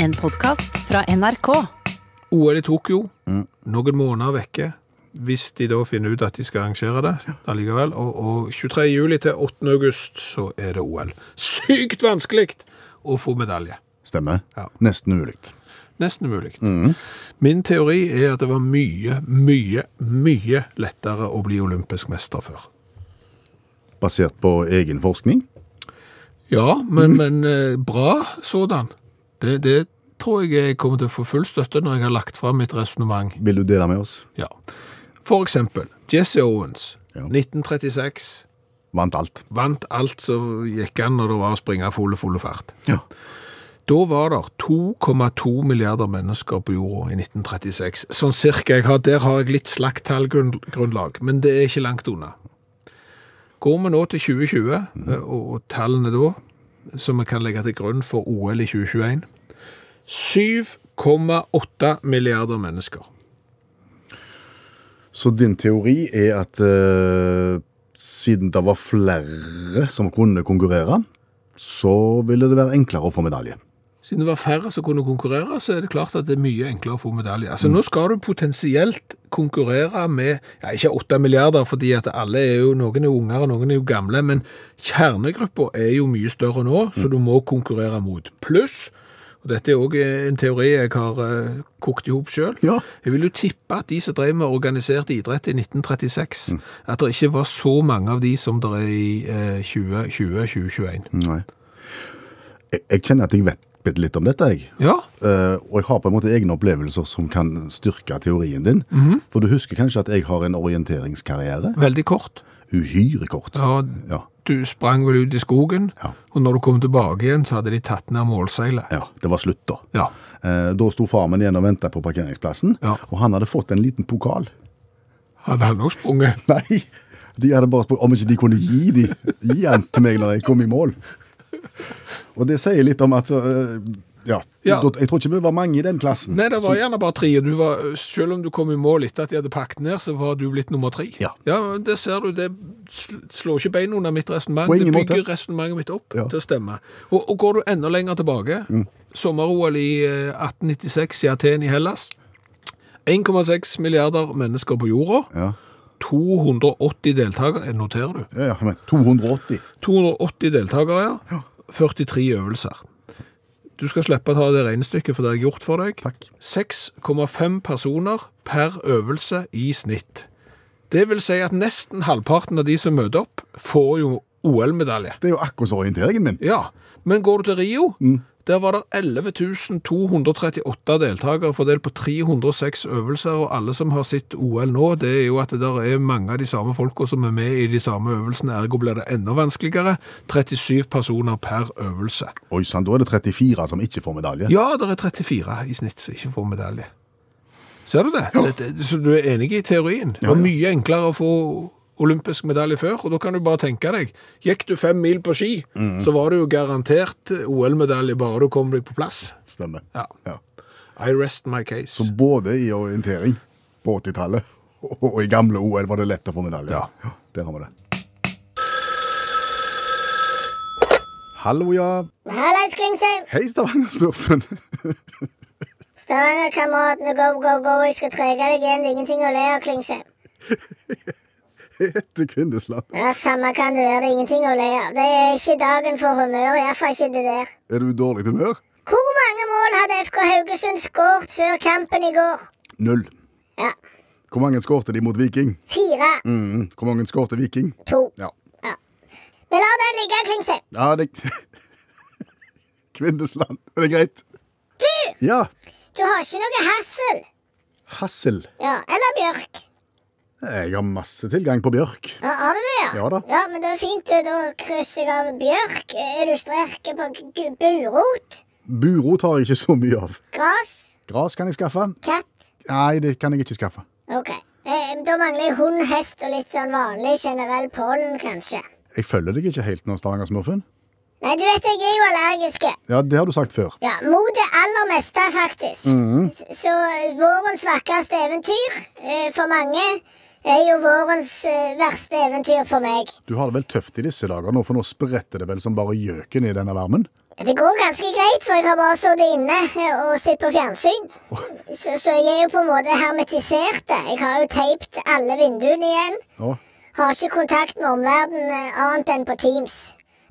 En podkast fra NRK. OL i Tokyo, noen måneder vekke, hvis de da finner ut at de skal arrangere det allikevel. Og, og 23. juli til 8. august så er det OL. Sykt vanskelig å få medalje. Stemmer. Ja. Nesten umulig. Nesten umulig. Min teori er at det var mye, mye, mye lettere å bli olympisk mester før. Basert på egen forskning. Ja, men, men eh, bra sådan. Det, det tror jeg jeg kommer til å få full støtte når jeg har lagt fram mitt resonnement. Vil du dele med oss? Ja. For eksempel, Jesse Owens, Ja. 1936, Vant alt. vant alt som gikk an når det var å springe full full fart. Ja. Da var det 2,2 milliarder mennesker på jorda i 1936. Sånn cirka. Jeg har, der har jeg litt slakt tallgrunnlag, men det er ikke langt unna. Går vi nå til 2020, mm. og, og tallene da, som vi kan legge til grunn for OL i 2021, 7,8 milliarder mennesker. Så din teori er at eh, siden det var flere som kunne konkurrere, så ville det være enklere å få medalje. Siden det var færre som kunne konkurrere, så er det klart at det er mye enklere å få medalje. Altså Nå skal du potensielt konkurrere med ja, ikke 8 milliarder, fordi at alle er jo, noen er unger og noen er jo gamle, men kjernegruppa er jo mye større nå, så du må konkurrere mot. Pluss, og dette er òg en teori jeg har eh, kokt i hop sjøl, Ja. jeg vil jo tippe at de som drev med organisert idrett i 1936, at det ikke var så mange av de som det er i eh, 2020-2021. Nei. Jeg, jeg kjenner at jeg vet litt om dette, jeg. Ja, Uh, og jeg har på en måte egne opplevelser som kan styrke teorien din. For du husker kanskje at jeg har en orienteringskarriere? veldig kort. Uhyre kort. Ja, Ja. Du sprang vel ut i skogen, Ja. og når du kom tilbake igjen, så hadde de tatt ned målseilet. Ja, det var slutt da. Ja. Eh, da sto far min igjen og ventet på parkeringsplassen, Ja. og han hadde fått en liten pokal. Hadde han nok sprunget? Nei, de hadde bare spurt om ikke de kunne gi, de, gi han til meg når jeg kom i mål. Og det sier litt om at så, eh, ja, Ja. jeg tror ikke vi var mange i den klassen. Nei, det var gjerne bare tre. Du var, selv om du kom i mål etter at de hadde pakket ned, så var du blitt nummer tre. Ja. ja Det ser du, det slår ikke bein under mitt resonnement. Det bygger resonnementet mitt opp Ja. til å stemme. Og, og går du enda lenger tilbake, sommer-OL i eh, 1896 i Aten i Hellas, 1,6 milliarder mennesker på jorda, Ja, 280 deltakere, noterer du? ja, ja men 280. 280 deltakere, ja. 43 øvelser. Du skal slippe å ta det regnestykket, for det jeg gjort for deg. Takk. 6,5 personer per øvelse i snitt. Det vil si at nesten halvparten av de som møter opp, får jo OL-medalje. Det er jo akkurat orienteringen min. Ja, men går du til Rio, der var det 11 238 deltakere fordelt på 306 øvelser, og alle som har sett OL nå, det er jo at det der er mange av de samme folka som er med i de samme øvelsene, ergo blir det enda vanskeligere. 37 personer per øvelse. Oi sann, da er det 34 som ikke får medalje. Ja, det er 34 i snitt som ikke får medalje. Ser du det? det, det så du er enig i teorien? Det var Ja, ja. mye enklere å få olympisk medalje før, og da kan du bare tenke deg, gikk du fem mil på ski, Mm. så var det jo garantert OL-medalje bare du kom deg på plass. Stemmer. Ja. Ja. I rest my case. Så både i orientering på 80-tallet og i gamle OL var det lett å få medalje. Ja. Der har vi det. Hallo, ja. Hallais, Klingsheim. Hei, Stavanger-smurfen. Stavanger-kameratene, go, go, go. Jeg skal trege deg igjen. Det er ingenting å le av, Klingsheim. Heter Kvindesland. Ja, Samme kan det være. Det er ingenting å le av. Det er ikke dagen for humør. Iallfall ikke det der. Er du i dårlig humør? Hvor mange mål hadde FK Haugesund skåret før kampen i går? Null. Ja, Hvor mange skårte de mot Viking? fire. Mm. Hvor mange skårte Viking? To. Ja. Ja. Vi lar den ligge, Klingse. Ja, det Kvindesland. Er det greit? Du, Ja. du har ikke noe hassel. Hassel. Ja, eller bjørk. Jeg har masse tilgang på bjørk. Ja, har du det, ja? Ja da. Ja, men det er fint. Da krysser jeg av bjørk. Er du sterk på burot? Burot har jeg ikke så mye av. Gras? Gras kan jeg skaffe. Katt? Nei, det kan jeg ikke skaffe. Ok. Eh, da mangler jeg hund, hest og litt sånn vanlig generell pollen, kanskje. Jeg følger deg ikke helt nå, Stavanger-smurfen. Nei, du vet jeg er jo allergisk. Ja, det har du sagt før. Ja, mot det aller meste, faktisk. S- Så eh, vårens vakreste eventyr eh, for mange er jo vårens eh, verste eventyr for meg. Du har det vel tøft i disse dager nå, for nå spretter det vel som bare gjøken i denne varmen? Det går ganske greit, for jeg har bare sittet inne og sett på fjernsyn. Så, så jeg er jo på en måte hermetisert. Jeg har jo teipt alle vinduene igjen. Ja. Har ikke kontakt med omverdenen annet enn på Teams.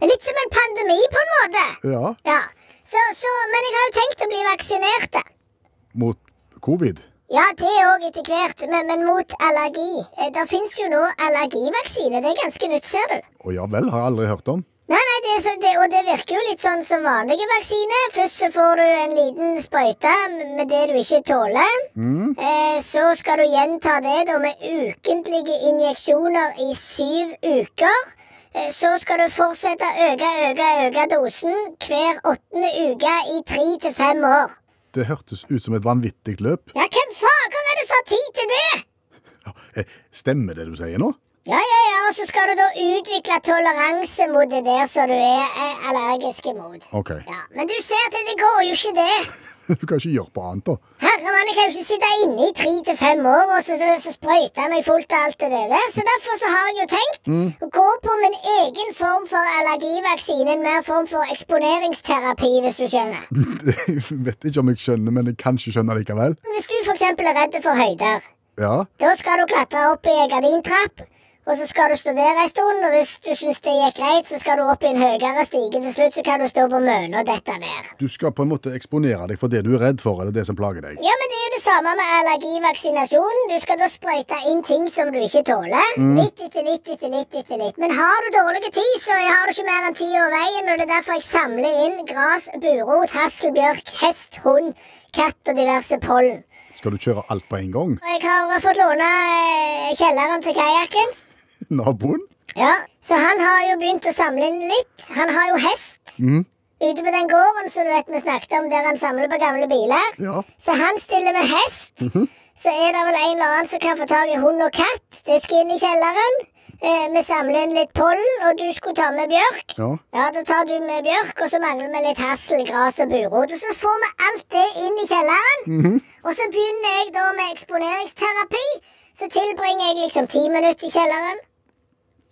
Litt som en pandemi, på en måte. ja. Ja, så, så, Men jeg har jo tenkt å bli vaksinert. Mot covid. Ja, det òg etter hvert, men, men mot allergi. Eh, Det fins jo nå allergivaksine. Det er ganske nytt, ser du. Å ja vel, har jeg aldri hørt om. Nei, nei, det så, det, og det virker jo litt sånn som vanlige vaksiner. Først så får du en liten sprøyte med det du ikke tåler. Eh, så skal du gjenta det da med ukentlige injeksjoner i syv uker. Eh, så skal du fortsette å øke, øke, øke dosen hver åttende uke i tre til fem år. Det hørtes ut som et vanvittig løp. Ja, hvem fager er det som har tid til det? Ja, eh, Stemmer det du sier nå? Ja, ja, ja, og så skal du da utvikle toleranse mot det der som du er eh, allergisk imot. Ok. Ja, Men du ser at det går jo ikke det. Du kan ikke gjøre på annet, da. Herremann, jeg kan jo ikke sitte inne i tre til fem år og så, så, så sprøyte meg fullt av alt det der. Så derfor så har jeg jo tenkt å gå på min egen form for allergivaksine. En mer form for eksponeringsterapi, hvis du skjønner. Jeg vet ikke om jeg skjønner, men jeg kan ikke skjønne likevel. Hvis du f.eks. er redd for høyder, Ja, da skal du klatre opp i en gardintrapp. Og så skal du stå der en stund, og hvis du syns det gikk greit, så skal du opp i en høyere stige. Til slutt så kan du stå på mønet og dette der. Du skal på en måte eksponere deg for det du er redd for, eller det som plager deg. Ja, men det er jo det samme med allergivaksinasjon. Du skal da sprøyte inn ting som du ikke tåler. Litt etter litt etter litt etter litt. Men har du dårlig tid, så har du ikke mer enn ti over veien. Og det er derfor jeg samler inn gras, burot, hasselbjørk, hest, hund, katt og diverse pollen. Skal du kjøre alt på en gang? Jeg har fått låne eh, kjelleren til kajakken. Naboen? Ja, så han har jo begynt å samle inn litt. Han har jo hest. Ute på den gården som du vet vi snakket om, der han samler på gamle biler. Ja. Så han stiller med hest. Så er det vel en eller annen som kan få tak i hund og katt. Det skal inn i kjelleren. Eh, vi samler inn litt pollen, og du skulle ta med bjørk. Ja. Ja, Da tar du med bjørk, og så mangler vi litt hassel, gras og burot. Og så får vi alt det inn i kjelleren. Og så begynner jeg da med eksponeringsterapi. Så tilbringer jeg liksom ti minutter i kjelleren.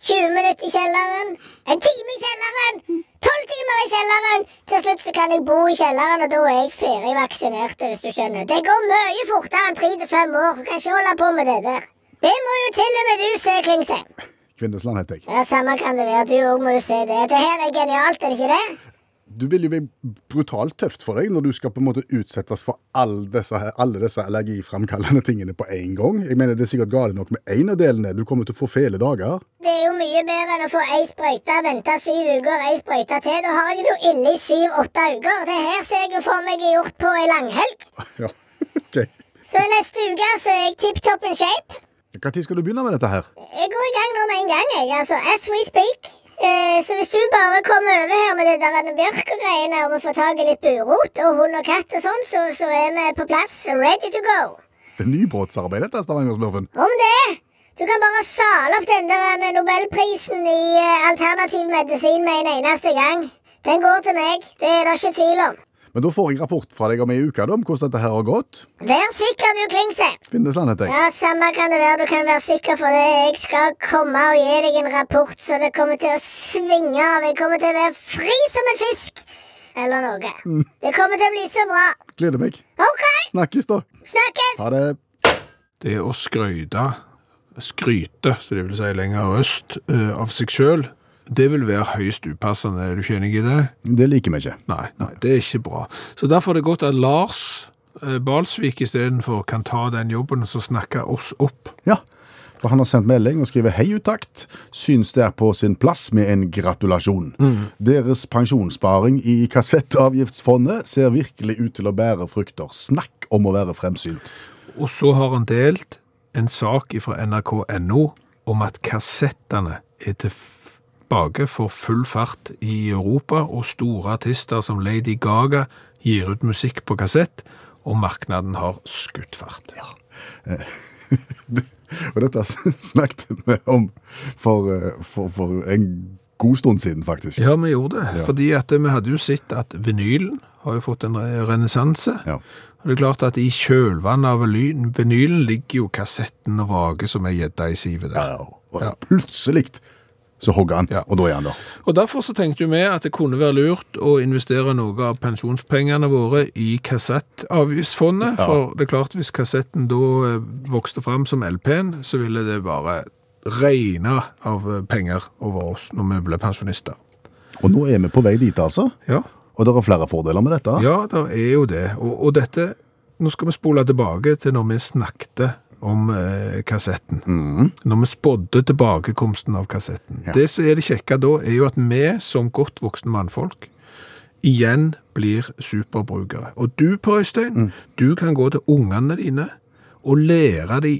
20 minutter i kjelleren. En time i kjelleren. 12 timer i kjelleren. Til slutt så kan jeg bo i kjelleren, og da er jeg ferdig vaksinert, hvis du skjønner. Det går mye fortere enn tre til fem år. Kan ikke holde på med det der. Det må jo til og med du se, Klingsheim. Kvindesland heter jeg. Ja, Samme kan det være. Du òg må jo se det. Det her er genialt, er det ikke det? Du vil jo bli brutalt tøft for deg når du skal på en måte utsettes for alle disse, alle disse allergiframkallende tingene på en gang. Jeg mener Det er sikkert galt nok med én av delene. Du kommer til å få fele dager. Det er jo mye bedre enn å få ei sprøyte, vente syv uker, ei sprøyte til. Da har jeg det jo ille i syv-åtte uker. Det her ser jeg jo for meg er gjort på ei langhelg. Ja, ok. Så neste uke så er jeg tipp topp in shape. Når skal du begynne med dette her? Jeg går i gang nå med en gang, jeg. Altså, as we speak. Eh, så hvis du bare kommer over her med det der bjørk og greiene, og vi får tak i litt burot og hund og katt og sånn, så, så er vi på plass. Ready to go. Det er nybrottsarbeid, dette, Stavanger-smurfen. Om det! Du kan bare sale opp den der nobelprisen i eh, alternativ medisin med en eneste gang. Den går til meg. Det er det ikke tvil om. Men da får jeg rapport fra deg om ei uke om hvordan dette her har gått. Vær sikker, du, Klingse. Kvindesland heter jeg. Ja, samme kan det være. Du kan være sikker for det. Jeg skal komme og gi deg en rapport, så det kommer til å svinge av. Jeg kommer til å være fri som en fisk. Eller noe. Det kommer til å bli så bra. Gleder meg. OK, Snakkes, da. snakkes! Ha det. Det å skryte, skryte, som de vil si lenger øst, eh, av seg sjøl, det vil være høyst upassende. Er du ikke enig i det? Det liker vi ikke. Nei, nei, det er ikke bra. Så derfor er det godt at Lars eh, Balsvik istedenfor kan ta den jobben og så snakke oss opp. Ja, for han har sendt melding og skriver hei utakt. Syns det er på sin plass med en gratulasjon. Deres pensjonssparing i kassettavgiftsfondet ser virkelig ut til å bære frukter. Snakk om å være fremsynt. Og så har han delt en sak fra nrk.no om at kassettene er tilbake for full fart i Europa, og store artister som Lady Gaga gir ut musikk på kassett, og marknaden har skutt fart. Og dette snakket vi om for, eh, for, for en god stund siden, faktisk. Ja, vi gjorde det. Ja. Fordi at vi hadde jo sett at vinylen har jo fått en re- renessanse. Ja. Og det er klart at i kjølvannet av vinylen ligger jo kassetten og vage som ei gjedde i sivet der. Ja, og plutselig Så hogger han, Ja. og da er han der. Og Derfor så tenkte vi at det kunne være lurt å investere noe av pensjonspengene våre i kassettavgiftsfondet. Ja. For det er klart, hvis kassetten da eh, vokste fram som LP-en, så ville det bare regne av eh, penger over oss når vi ble pensjonister. Og nå er vi på vei dit, altså. Ja, Og det er flere fordeler med dette. ja det er jo det. Og, og dette Nå skal vi spole tilbake til når vi snakket om eh, kassetten. Når vi spådde tilbakekomsten av kassetten. Ja. Det som er det kjekke da, er jo at vi som godt voksne mannfolk igjen blir superbrukere. Og du, Per Øystein, du kan gå til ungene dine og lære dem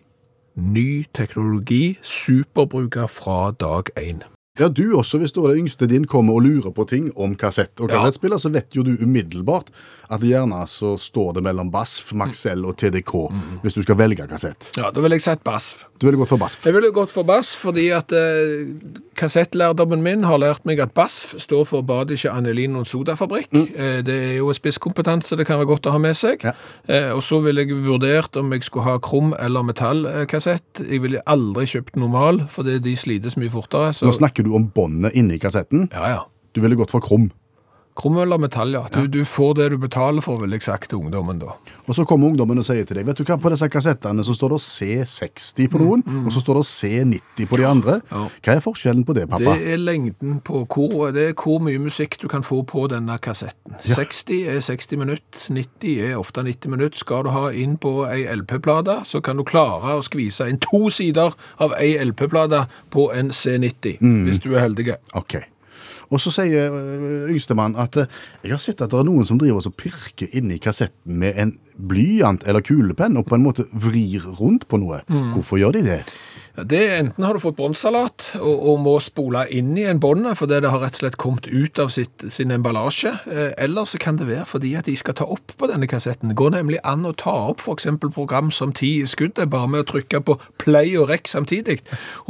ny teknologi, superbruker fra dag én. Ja, du også, hvis da det yngste din kommer og lurer på ting om kassett og Ja. kassettspiller, så vet jo du umiddelbart at gjerne så står det mellom BASF, Maxell og TDK hvis du skal velge kassett. Ja, da ville jeg sett BASF. Du ville gått for BASF. Jeg ville gått for BASF fordi at eh, kassettlærdommen min har lært meg at BASF står for Badische Anelin og Sodafabrikk. Eh, det er jo spisskompetanse det kan være godt å ha med seg. Ja. Eh, og så ville jeg vurdert om jeg skulle ha krom- eller metallkassett. Jeg ville aldri kjøpt normal, fordi de slites mye fortere. Så... Nå snakker du om båndet inni kassetten. Ja, ja. Du ville gått for krom. Krom eller metall, ja. Du, du får det du betaler for, vil jeg sagt til ungdommen da. Og så kommer ungdommen og sier til deg, vet du hva, på disse kassettene så står det C60 på noen, og så står det C90 på de andre. Mm, Ja. Hva er forskjellen på det, pappa? Det er lengden på hvor, det er hvor mye musikk du kan få på denne kassetten. 60 er 60 minutter, 90 er ofte 90 minutter. Skal du ha inn på ei LP-plate, så kan du klare å skvise inn to sider av ei LP-plate på en C90, hvis du er heldig. Ok. Og så sier øh, yngstemann at øh, jeg har sett at det er noen som driver og pirker inni kassetten med en blyant eller kulepenn og på en måte vrir rundt på noe. Hvorfor gjør de det? Det er Enten har du fått båndsalat og, og må spole inn i en bånd fordi det har rett og slett kommet ut av sitt, sin emballasje, eh, eller så kan det være fordi at de skal ta opp på denne kassetten. Det går nemlig an å ta opp f.eks. program som Ti i skuddet, bare med å trykke på play og rekk samtidig.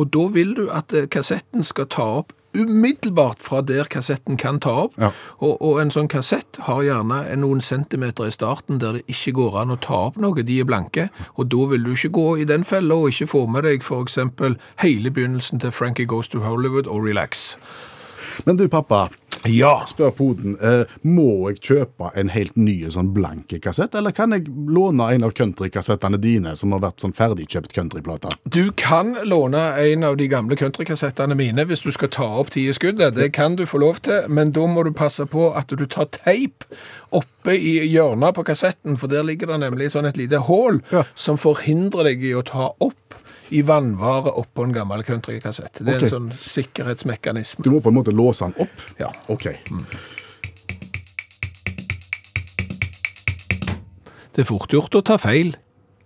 Og da vil du at eh, kassetten skal ta opp umiddelbart fra der kassetten kan ta opp. Ja. Og, og en sånn kassett har gjerne noen centimeter i starten der det ikke går an å ta opp noe, de er blanke, og da vil du ikke gå i den fella og ikke få med deg eksempel hele begynnelsen til Frankie Goes to Hollywood og Relax. Men du, pappa, Ja! spør poden, eh, må jeg kjøpe en helt ny sånn blanke kassett, eller kan jeg låne en av countrykassettene dine som har vært sånn ferdigkjøpt countryplate? Du kan låne en av de gamle countrykassettene mine hvis du skal ta opp ti i skuddet. Det kan du få lov til, men da må du passe på at du tar teip oppe i hjørnet på kassetten, for der ligger det nemlig sånn et lite hål Ja. som forhindrer deg i å ta opp i vannvare oppå en gammel countrykassett. Det er okay. en sånn sikkerhetsmekanisme. Du må på en måte låse den opp? Ja. Ok. Det er fort gjort å ta feil.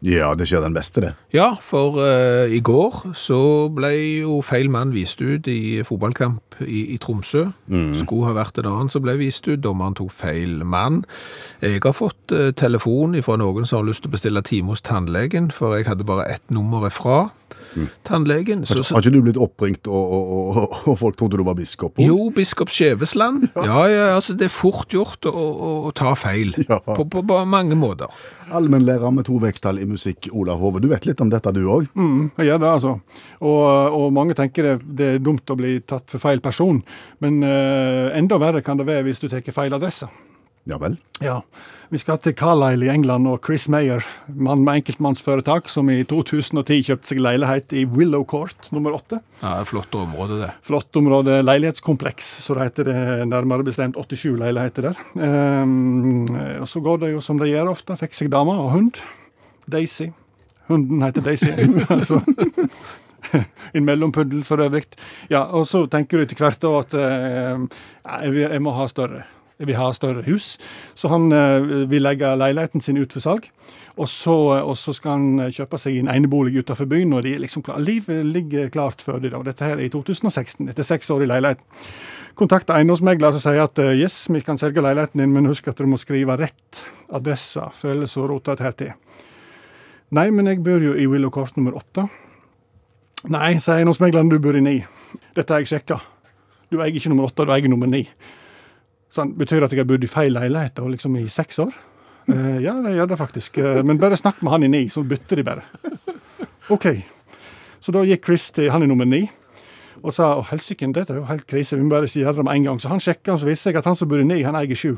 Ja, det skjer den beste, det. Ja, for uh, i går så ble jo feil mann vist ut i fotballkamp i, i Tromsø. Skulle ha vært en annen som ble vist ut. Dommeren tok feil mann. Jeg har fått uh, telefon fra noen som har lyst til å bestille time hos tannlegen, for jeg hadde bare ett nummer ifra tannlegen. Så, så, Har ikke du blitt oppringt, og, og, og, og folk trodde du var biskop? jo, biskop Skjevesland. Ja, ja, altså det er fort gjort å, å, å ta feil. Ja. På, på, på mange måter. Allmennlærer med to vekttall i musikk, Olav Hove. Du vet litt om dette, du òg? Mm, jeg gjør det, altså. Og, og mange tenker det, det er dumt å bli tatt for feil person. Men uh, enda verre kan det være hvis du tar feil adresse. Ja vel? Ja. Vi skal til Carlisle i England og Chris Mayer, mann med enkeltmannsforetak, som i 2010 kjøpte seg leilighet i Willow Court nummer åtte. Ja, Flott område, det. Flott område, leilighetskompleks, så det heter det nærmere bestemt 87 leiligheter der. Um, og så går det jo som det gjør ofte, fikk seg dame og hund. Daisy. Hunden heter Daisy. altså. En mellompuddel for øvrig. Ja, og så tenker du etter hvert at eh, jeg, jeg må ha større. Vil ha større hus. Så han eh, vil legge leiligheten sin ut for salg. Og så, og så skal han kjøpe seg en enebolig utenfor byen, og liksom livet ligger klart for dem. Dette her er i 2016, etter seks år i leilighet. Kontakter eiendomsmegler som sier at eh, yes, vi kan selge leiligheten din, men husk at du må skrive rett adresse, for ellers så roter det her til. Nei, men jeg bor jo i Willow Court nummer åtte. Nei, sier eiendomsmegleren, du bor i ni. Dette har jeg sjekka. Du eier ikke nummer åtte, du eier nummer ni. Sånn, betyr det at jeg har bodd i feil leilighet liksom i seks år? Eh, ja, det gjør det faktisk. Eh, men bare snakk med han i ni, så bytter de bare. OK. Så da gikk Chris til han i nummer ni. og sa å helsike, dette er jo helt krise, vi må bare si det med en gang. Så han sjekka, og så viste seg at han som bor ni, han eier sju.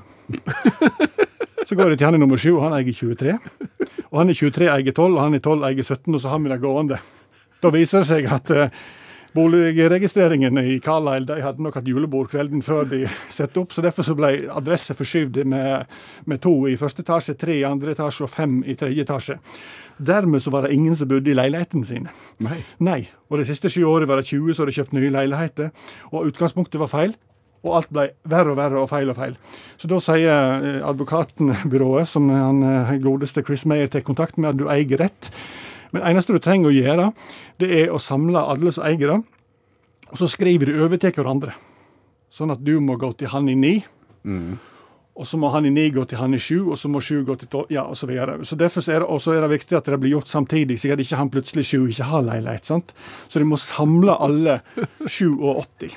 Så går jeg til han i nummer sju, og han eier 23. Og han i 23 eier 12, og han i 12 eier 17, og så har vi det gående. Da viser det seg at eh, Boligregistreringen i Carlisle de hadde nok hatt julebord kvelden før de satte opp, så derfor så ble adresse forskyvd med, med to i første etasje, tre i andre etasje og fem i tredje etasje. Dermed så var det ingen som bodde i leiligheten sin. Nei. Nei. Og de siste sju årene var det 20 som hadde kjøpt nye leiligheter, og utgangspunktet var feil. Og alt ble verre og verre og feil og feil. Så da sier eh, advokatbyrået, som han eh, godeste Chris Mayer tar kontakt med, at du eier rett. Men eneste du trenger å gjøre, det er å samle alle som eier det, og så skriver de over til hverandre. Sånn at du må gå til han i ni, og så må han i ni gå til han i sju, og så må sju gå til tolv, ja, og så videre. Så derfor er det, og er det viktig at det blir gjort samtidig, så ikke han plutselig sju ikke har leilighet. sant? Så de må samle alle 87.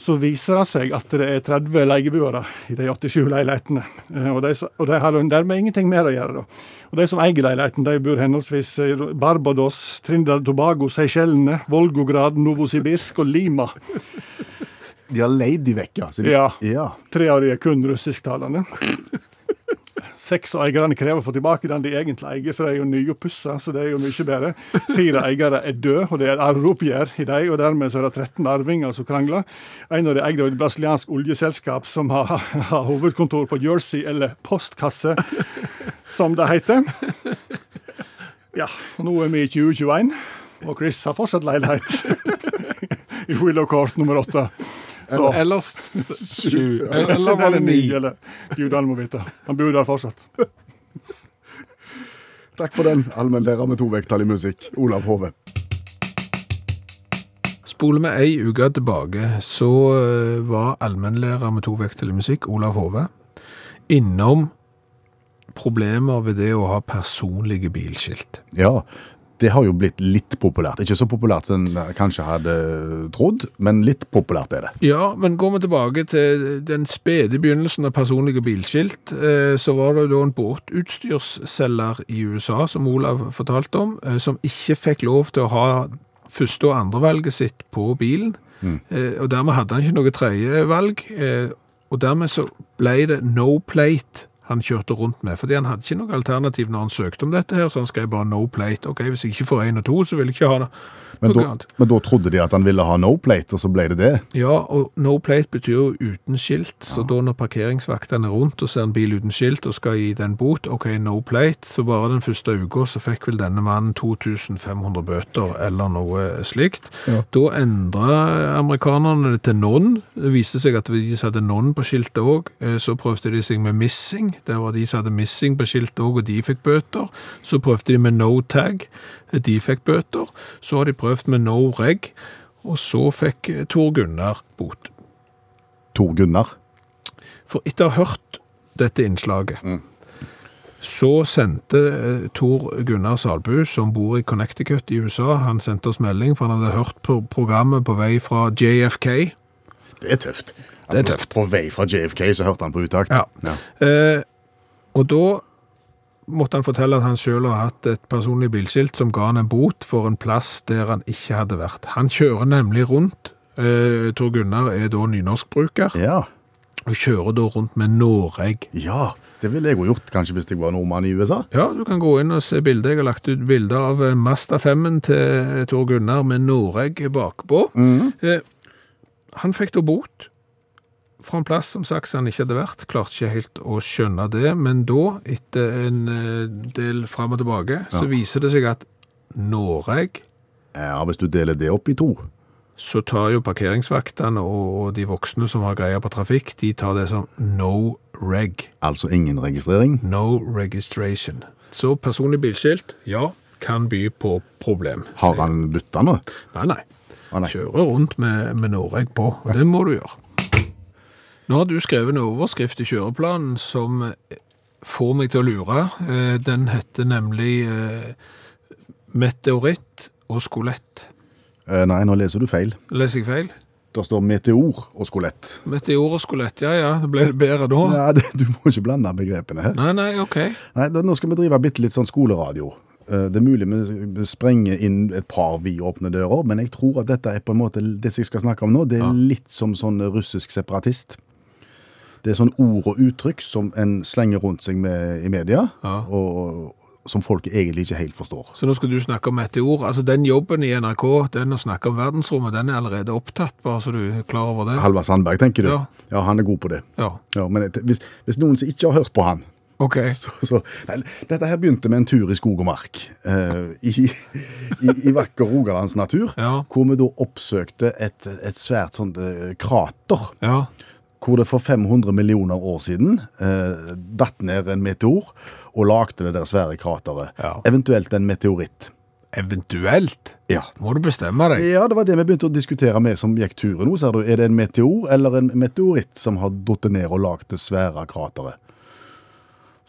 Så viser det seg at det er 30 leieboere i de 87 leilighetene. Eh, Og de, og de har dermed ingenting mer å gjøre. da. Og De som eier leiligheten, de bor henholdsvis i Barbados, Trinidad Tobago, Seychellene, Volgograd, Novosibirsk og Lima. De har leid de vekk, ja. De, Ja. ja. Tre av de er kun russisktalende. Seks eierne krever å få tilbake den de egentlig eier, for de er jo nye og pussa, så det er jo mye bedre. Fire eiere er døde, og det er arveoppgjør i dem, og dermed så er det 13 arvinger som krangler. En av de eier et brasiliansk oljeselskap som har, har hovedkontor på Jersey, eller postkasse, som det heter. Ja, nå er vi i 2021, og Chris har fortsatt leilighet i Willow Court nummer åtte. Så- Eller sju. Eller var det ni? Eller gudene må vite. Han bor der fortsatt. Takk for den, allmennlærer med to vekttall i musikk, Olav Hove. Spoler vi ei uke tilbake, så eh, var allmennlærer med to vekttall i musikk, Olav Hove, innom problemer ved det å ha personlige bilskilt. Ja, det har jo blitt litt populært. Ikke så populært som en kanskje hadde trodd, men litt populært er det. Ja, men går vi tilbake til den spede begynnelsen av personlige bilskilt, eh, så var det da en båtutstyrsselger i USA, som Olav fortalte om, eh, som ikke fikk lov til å ha første- og andrevalget sitt på bilen. Mm. Og dermed hadde han ikke noe tredjevalg, eh, og dermed så ble det no plate han kjørte rundt med, fordi han hadde ikke noe alternativ når han søkte om dette her, så han skrev bare no plate. Ok, hvis jeg ikke får en og to, så vil jeg ikke ha det. Men da, men da trodde de at han ville ha no plate, og så ble det det. Ja, og no plate betyr jo uten skilt, så da når parkeringsvaktene er rundt og ser en bil uten skilt og skal gi den bot, ok, no plate, så bare den første uka så fikk vel denne mannen 2500 bøter eller noe slikt. Ja. Da endret amerikanerne det til non. Det viste seg at de satte non på skiltet også, så prøvde de seg med missing. Der var de som hadde missing på skiltet også, og de fikk bøter. Så prøvde de med no tag, de fikk bøter. Så har de prøvd med no reg, og så fikk Tor Gunnar bot. Tor Gunnar. For etter å ha hørt dette innslaget, så sendte eh, Tor Gunnar Salbu, som bor i Connecticut i USA, han sendte oss melding, for han hadde hørt på programmet på vei fra JFK. Det er tøft. Det er tøft. På vei fra JFK så hørte han på utakt. Ja. Eh, og da måtte han fortelle at han selv har hatt et personlig bilskilt som ga han en bot for en plass der han ikke hadde vært. Han kjører nemlig rundt, eh, Tor Gunnar er da nynorskbruker, ja. og kjører da rundt med Noreg. Ja, det ville jeg jo gjort kanskje hvis jeg var nordmann i USA. Ja, du kan gå inn og se bilder. Jeg har lagt ut bilder av Masta 5-en til Tor Gunnar med Noreg bakpå. Eh, han fikk da bot fra en plass som sagt han ikke hadde vært. Klarte ikke helt å skjønne det, men da, etter en eh, del fram og tilbake, så viser det seg at Noreg Ja, Hvis du deler det opp i to. så tar jo parkeringsvaktene og, og de voksne som har greie på trafikk, de tar det som no reg. Altså ingen registrering. No registration. Så personlig bilskilt, ja, kan by på problem. Har han bytta nå? Nei, nei. Ah, nei. Kjører rundt med, med Noreg på, og det må du gjøre. Nå har du skrevet en overskrift i kjøreplanen som får meg til å lure. Eh, Den heter nemlig eh, meteoritt og skolett. Eh, nei, nå leser du feil. Leser jeg feil? Det står meteor og skolett. Meteor og skolett, ja ja, det ble det bedre da? Ja, det, Du må ikke blande begrepene her. Nei, nei, ok. Nei, da, Nå skal vi drive bitte litt sånn skoleradio. Eh, Det er mulig vi sprenger inn et par vidåpne dører, men jeg tror at dette er på en måte Det jeg skal snakke om nå, det er litt som sånn russisk separatist. Det er sånn ord og uttrykk som en slenger rundt seg med i media, Ja. og som folk egentlig ikke helt forstår. Så nå skal du snakke om meteor. Altså Den jobben i NRK, den å snakke om verdensrommet, den er allerede opptatt, bare så du er klar over det. Halvard Sandberg, tenker du? Ja. ja, han er god på det. Ja, Ja, men hvis, hvis noen som ikke har hørt på han ok. så, så, nei, Dette her begynte med en tur i skog og mark Uh, i, i, i vakker Rogalands natur, Ja. hvor vi da oppsøkte et, et svært sånt eh, krater. Ja, hvor det for 500 millioner år siden eh, datt ned en meteor og lagde det der svære krateret. Ja. Eventuelt en meteoritt. eventuelt. Ja. Må du bestemme deg. ja, det var det vi begynte å diskutere med som gikk turen nå, ser du. Er det en meteor eller en meteoritt som har datt ned og lagd det svære krateret?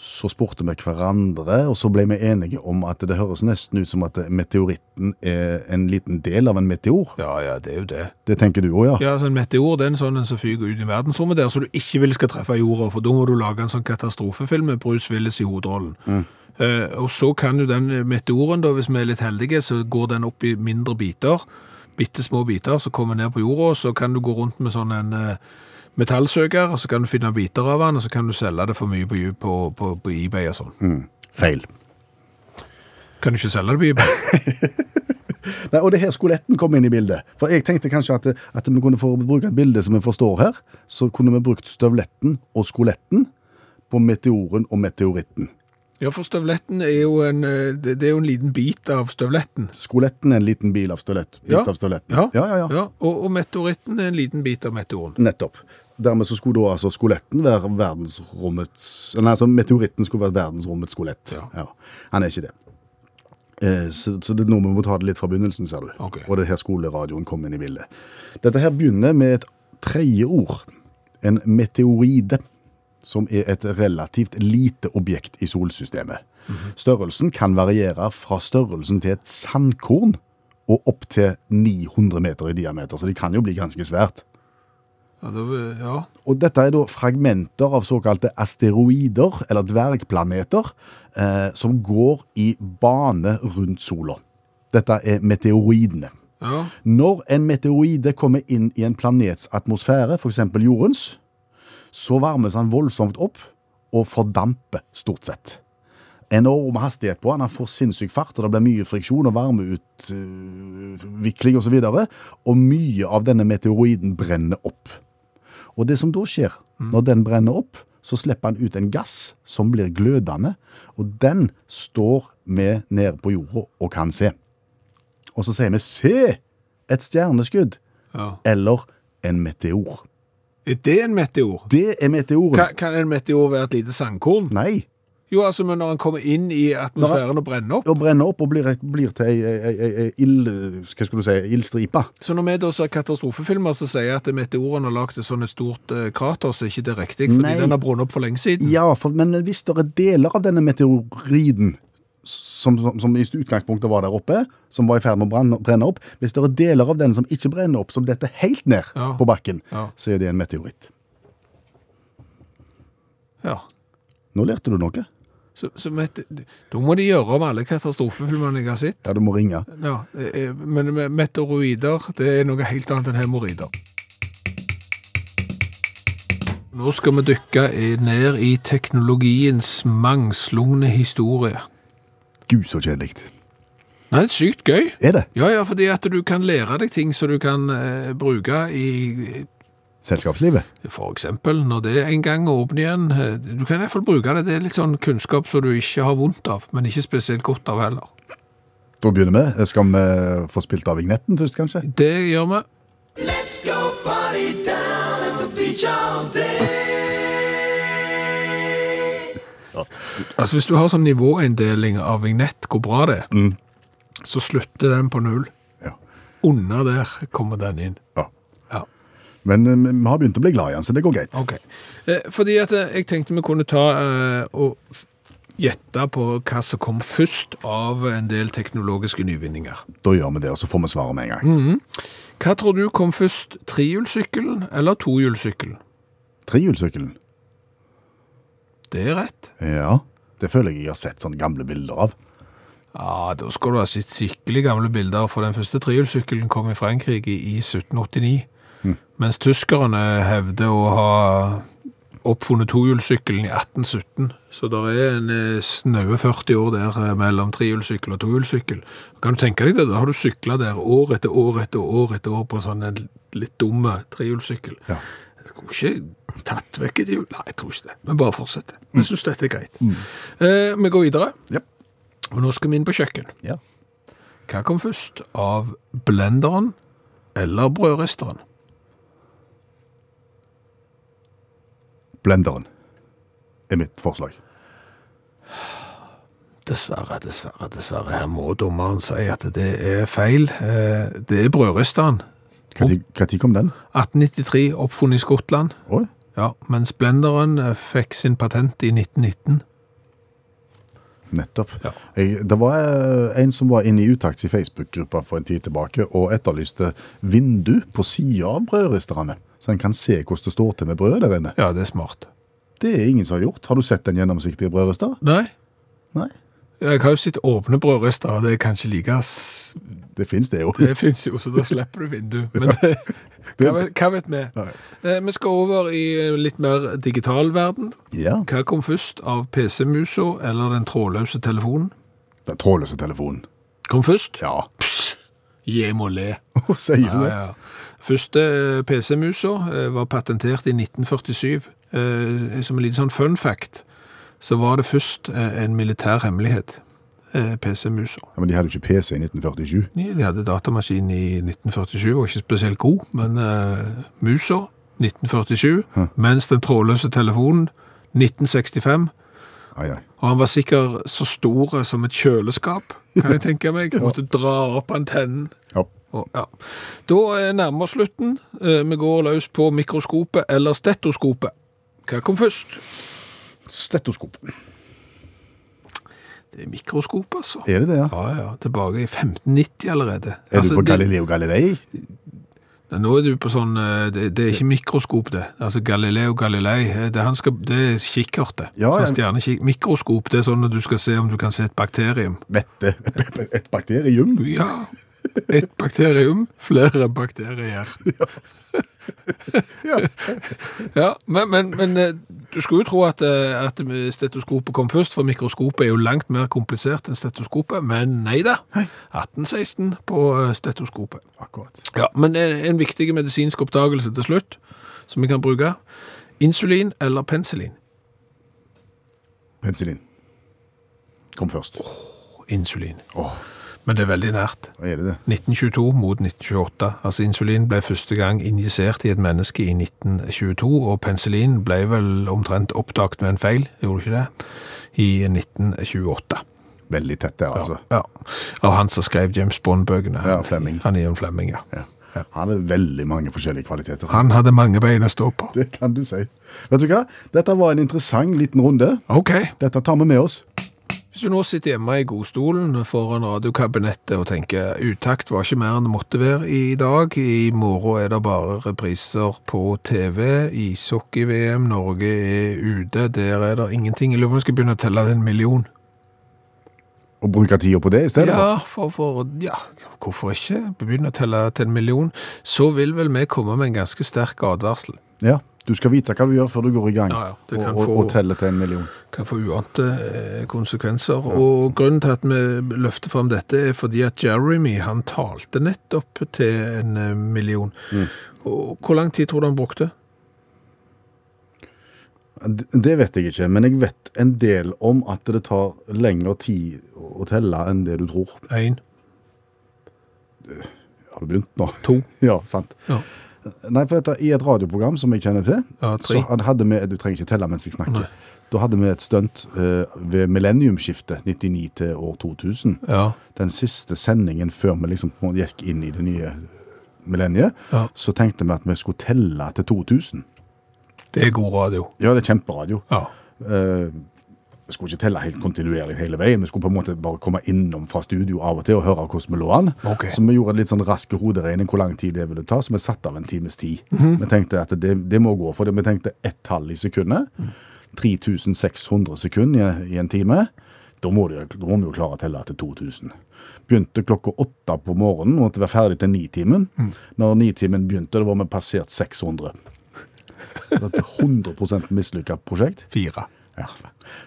Så spurte vi hverandre, og så ble vi enige om at det høres nesten ut som at meteoritten er en liten del av en meteor. Ja, ja, det er jo det. Det tenker du òg, ja? Ja, så En meteor det er en sånn en som fyker ut i verdensrommet der, så du ikke vil skal treffe jorda, for da må du lage en sånn katastrofefilm med Bruce Willis i hovedrollen. Eh, og så kan jo den meteoren, da, hvis vi er litt heldige, så går den opp i mindre biter, bitte små biter, som kommer ned på jorda, og så kan du gå rundt med sånn en eh, metallsøker, og så kan du finne biter av den, og så kan du selge det for mye på, på, på, på eBay og sånn. Feil. Kan du ikke selge det på eBay? Nei, og det er her skoletten kom inn i bildet. For jeg tenkte kanskje at, at vi kunne få bruke et bilde som vi forstår her. Så kunne vi brukt støvletten og skoletten på meteoren og meteoritten. Ja, for støvletten er jo en, eh, det er jo en liten bit av støvletten. Skoletten er en liten bil av støvlett. Bit Ja. av støvletten. Ja, ja, ja. ja. og, og meteoritten er en liten bit av meteoren. Nettopp. Dermed så skulle da altså skoletten være verdensrommets Nei, altså meteoritten skulle være verdensrommets skolett. Ja. Han er ikke det. Eh, så, så det er noe vi må ta det litt fra begynnelsen, ser du. Okay. Og det er her skoleradioen kom inn i bildet. Dette her begynner med et tredje ord. En meteoride, som er et relativt lite objekt i solsystemet. Størrelsen kan variere fra størrelsen til et sandkorn og opp til 900 meter i diameter, så det kan jo bli ganske svært. Ja, da, ja. Og dette er da fragmenter av såkalte asteroider, eller dvergplaneter, eh, som går i bane rundt sola. Dette er meteoroidene. ja. Når en meteoroide kommer inn i en planets atmosfære, f.eks. jordens, så varmes han voldsomt opp og fordamper stort sett. Enorm hastighet på han, han får sinnssyk fart, og det blir mye friksjon og varmeutvikling osv. Og, så og mye av denne meteoroiden brenner opp. Og det som da skjer, når den brenner opp, så slipper han ut en gass som blir glødende, og den står vi nede på jorda og kan se. Og så sier vi 'se et stjerneskudd', ja. eller en meteor. Er det en meteor? Det er meteoren. Kan, kan en meteor være et lite sandkorn? Nei. Jo, altså, men når han kommer inn i atmosfæren og brenner opp. Og brenner opp og blir, blir til ei, ei, ei, ei ild, hva skulle du si, ildstripe. Så når vi da ser katastrofefilmer som sier at meteoren har lagd et sånt stort eh, krater, så er ikke det riktig, fordi Nei. den har brunnet opp for lenge siden. Ja, for, men hvis det er deler av denne meteoriden som, som, som i utgangspunktet var der oppe, som var i ferd med å brenne opp, hvis det er deler av den som ikke brenner opp, som detter helt ned Ja. på bakken, Ja. så er det en meteoritt. Ja. Nå lærte du noe. Så, et, da må de gjøre om alle katastrofefilmene jeg har sett. Ja, du må ringe. Ja, eh, men med meteoroider, det er noe helt annet enn hemoroider. Nå skal vi dykke ned i teknologiens mangslungne historie. Gud, så kjedelig. Nei, det er sykt gøy. Er det? Ja, ja, fordi at du kan lære deg ting som du kan eh, bruke i Selskapslivet? For eksempel, når det en gang åpner igjen. eh, Du kan i hvert fall bruke det. Det er litt sånn kunnskap som du ikke har vondt av, men ikke spesielt godt av heller. Da begynner vi. Skal vi få spilt av vignetten først, kanskje? Det gjør vi. Let's go party down at the beach all day. Altså, hvis du har sånn nivåinndeling av vignett, hvor bra det er, så slutter den på null. Ja. Under der kommer den inn. ja. Men eh, vi har begynt å bli glad i han, så det går greit. ok. Eh, fordi at eh, jeg tenkte vi kunne ta og gjette på hva som kom først av en del teknologiske nyvinninger. Da gjør vi det, og så får vi svaret med en gang. Hva tror du kom først, trehjulssykkelen eller tohjulssykkelen? Trehjulssykkelen. Det er rett. Ja, det føler jeg jeg har sett sånne gamle bilder av. Ja, da skal du ha sett skikkelig gamle bilder, for den første trehjulssykkelen kom i Frankrike i 1789. Mens tyskerne hevder å ha oppfunnet tohjulssykkelen i 1817. Så det er en eh, snaue 40 år der eh, mellom trehjulssykkel og tohjulssykkel. Kan du tenke deg det? Da har du sykla der år etter år etter år etter år på sånn en litt dumme trehjulssykkel. Ja. Jeg skulle ikke tatt vekk et hjul. Nei, jeg tror ikke det. Men bare fortsette. Vi syns dette er greit. Eh, vi går videre. Ja. Og nå skal vi inn på kjøkken. Ja. Hva kom først? Av blenderen eller brødristeren? Blenderen er mitt forslag. Dessverre, dessverre, dessverre. Her må dommeren si at det er feil. Eh, Det er brødristeren. Når kom den? 1893, oppfunnet i Skottland. Oi. Ja, mens blenderen eh, fikk sin patent i 1919. Nettopp. Ja. Jeg, det var eh, en som var inne i Utakts i Facebook-gruppa for en tid tilbake og etterlyste vindu på sida av brødristerne, så en kan se hvordan det står til med brød der inne. Ja, det er smart. Det er ingen som har gjort. Har du sett den gjennomsiktige brødrister? Nei, Nei. Jeg har jo sett åpne brødrister, og det er kanskje like Det fins det jo. Det finnes jo, så da slipper du vindu. Men det, hva, vet, hva vet vi? Eh, Vi skal over i litt mer digital verden. Ja. Hva kom først av PC-musa eller den trådløse telefonen? Den trådløse telefonen. Kom først? Ja. Pss, jeg må le. Sier du det? ja. Første eh, PC-musa eh, var patentert i 1947. Eh, Som en liten sånn fun fact, så var det først eh, en militær hemmelighet, eh, PC-musa. Ja, men de hadde jo ikke PC i 1947. Ja, De hadde datamaskin i 1947, var ikke spesielt god, men uh, musa 1947, mens den trådløse telefonen 1965, Ai, ai. og han var sikkert så stor som et kjøleskap, kan jeg tenke meg. Måtte dra opp antennen. Ja. Og, ja. Da er vi slutten. Eh, Vi går løs på mikroskopet eller stetoskopet. Hva kom først? Stetoskop. Det er mikroskop, altså. Er det det, ja? Ja, ja. Tilbake i 1590 allerede. Er Altså, du på Galileo Galilei? Ja, Nå er du på sånn, eh, det, det er ikke mikroskop det, altså Galileo Galilei, eh, det, han skal, det er kikkertet, Ja, sånn stjernekikk. Mikroskop, det er sånn at du skal se om du kan se et bakterium. Vette. Et bakterium? Ja, et bakterium, flere bakterier. Ja. Ja, men, men, men eh, du skulle jo tro at, eh, at stetoskopet kom først, for mikroskopet er jo langt mer komplisert enn stetoskopet, men nei da. 1816 på eh, stetoskopet. Akkurat. Ja, men en, en viktig medisinsk oppdagelse til slutt, som vi kan bruke. Insulin eller penicillin? Penicillin. Kom først. Insulin. Åh, Men det er veldig nært. er det det? 1922 mot 1928. Altså insulin ble første gang injisert i et menneske i 1922, og penicillin ble vel omtrent oppdaget med en feil, gjorde ikke det? I 1928. Veldig tett der, altså. Ja. Av han som skrev James Bond-bøkene. Ja, Flemming. Han er en Flemming, ja. Ja. Han hadde veldig mange forskjellige kvaliteter. Han hadde mange bein å stå på. Det kan du si. Vet du hva? Dette var en interessant liten runde. Ok. Dette tar vi med oss. Hvis du nå sitter hjemme i godstolen foran radiokabinettet og tenker utakt var ikke mer enn det måtte være i dag, i morgen er det bare repriser på TV, ishockey-VM, Norge er ute, der er det ingenting. Jeg lurer på om jeg skal begynne å telle en million. Og bruke tida på det i stedet. Ja, for, for, ja, hvorfor ikke begynne å telle til en million? Så vil vel vi komme med en ganske sterk advarsel. Ja, Du skal vite hva du gjør før du går i gang Ja, ja, og, og, få- og teller til en million. kan få uante konsekvenser. konsekvenser. Og grunnen til at vi løfter fram dette er fordi at Jeremy, han talte nettopp til en million. million. Og hvor lang tid tror du han brukte? Det vet jeg ikke, men jeg vet en del om at det tar lengre tid å telle enn det du tror. Én, Har du begynt nå? to, Ja, sant. ja, Nei, for dette, I et radioprogram som jeg kjenner til, ja så hadde vi Du trenger ikke telle mens jeg snakker. Nei. Da hadde vi et stunt uh, ved millenniumsskiftet, 99 til år 2000. Ja, Den siste sendingen før vi liksom gikk inn i det nye millenniet, Ja. så tenkte vi at vi skulle telle til 2000. det er god radio. Ja, det er kjemperadio. Ja, Eh, vi skulle ikke telle helt kontinuerlig hele veien. Vi skulle på en måte bare komme innom fra studio av og til og høre hvordan vi lå an. Okay. Så vi gjorde en litt sånn rask hoderegning hvor lang tid det ville ta, så vi satte av en times tid. Mhm. Vi tenkte at det, det må gå, for det. vi tenkte ett tall i sekundet. 3600 sekunder i, i en time. Da må, de, da må vi jo klare å telle til 2000. Begynte klokka åtte på morgenen, måtte være ferdig til nitimen. Når nitimen begynte, da var vi passert 600. Det er et 100 mislykka prosjekt. Fire. Ja.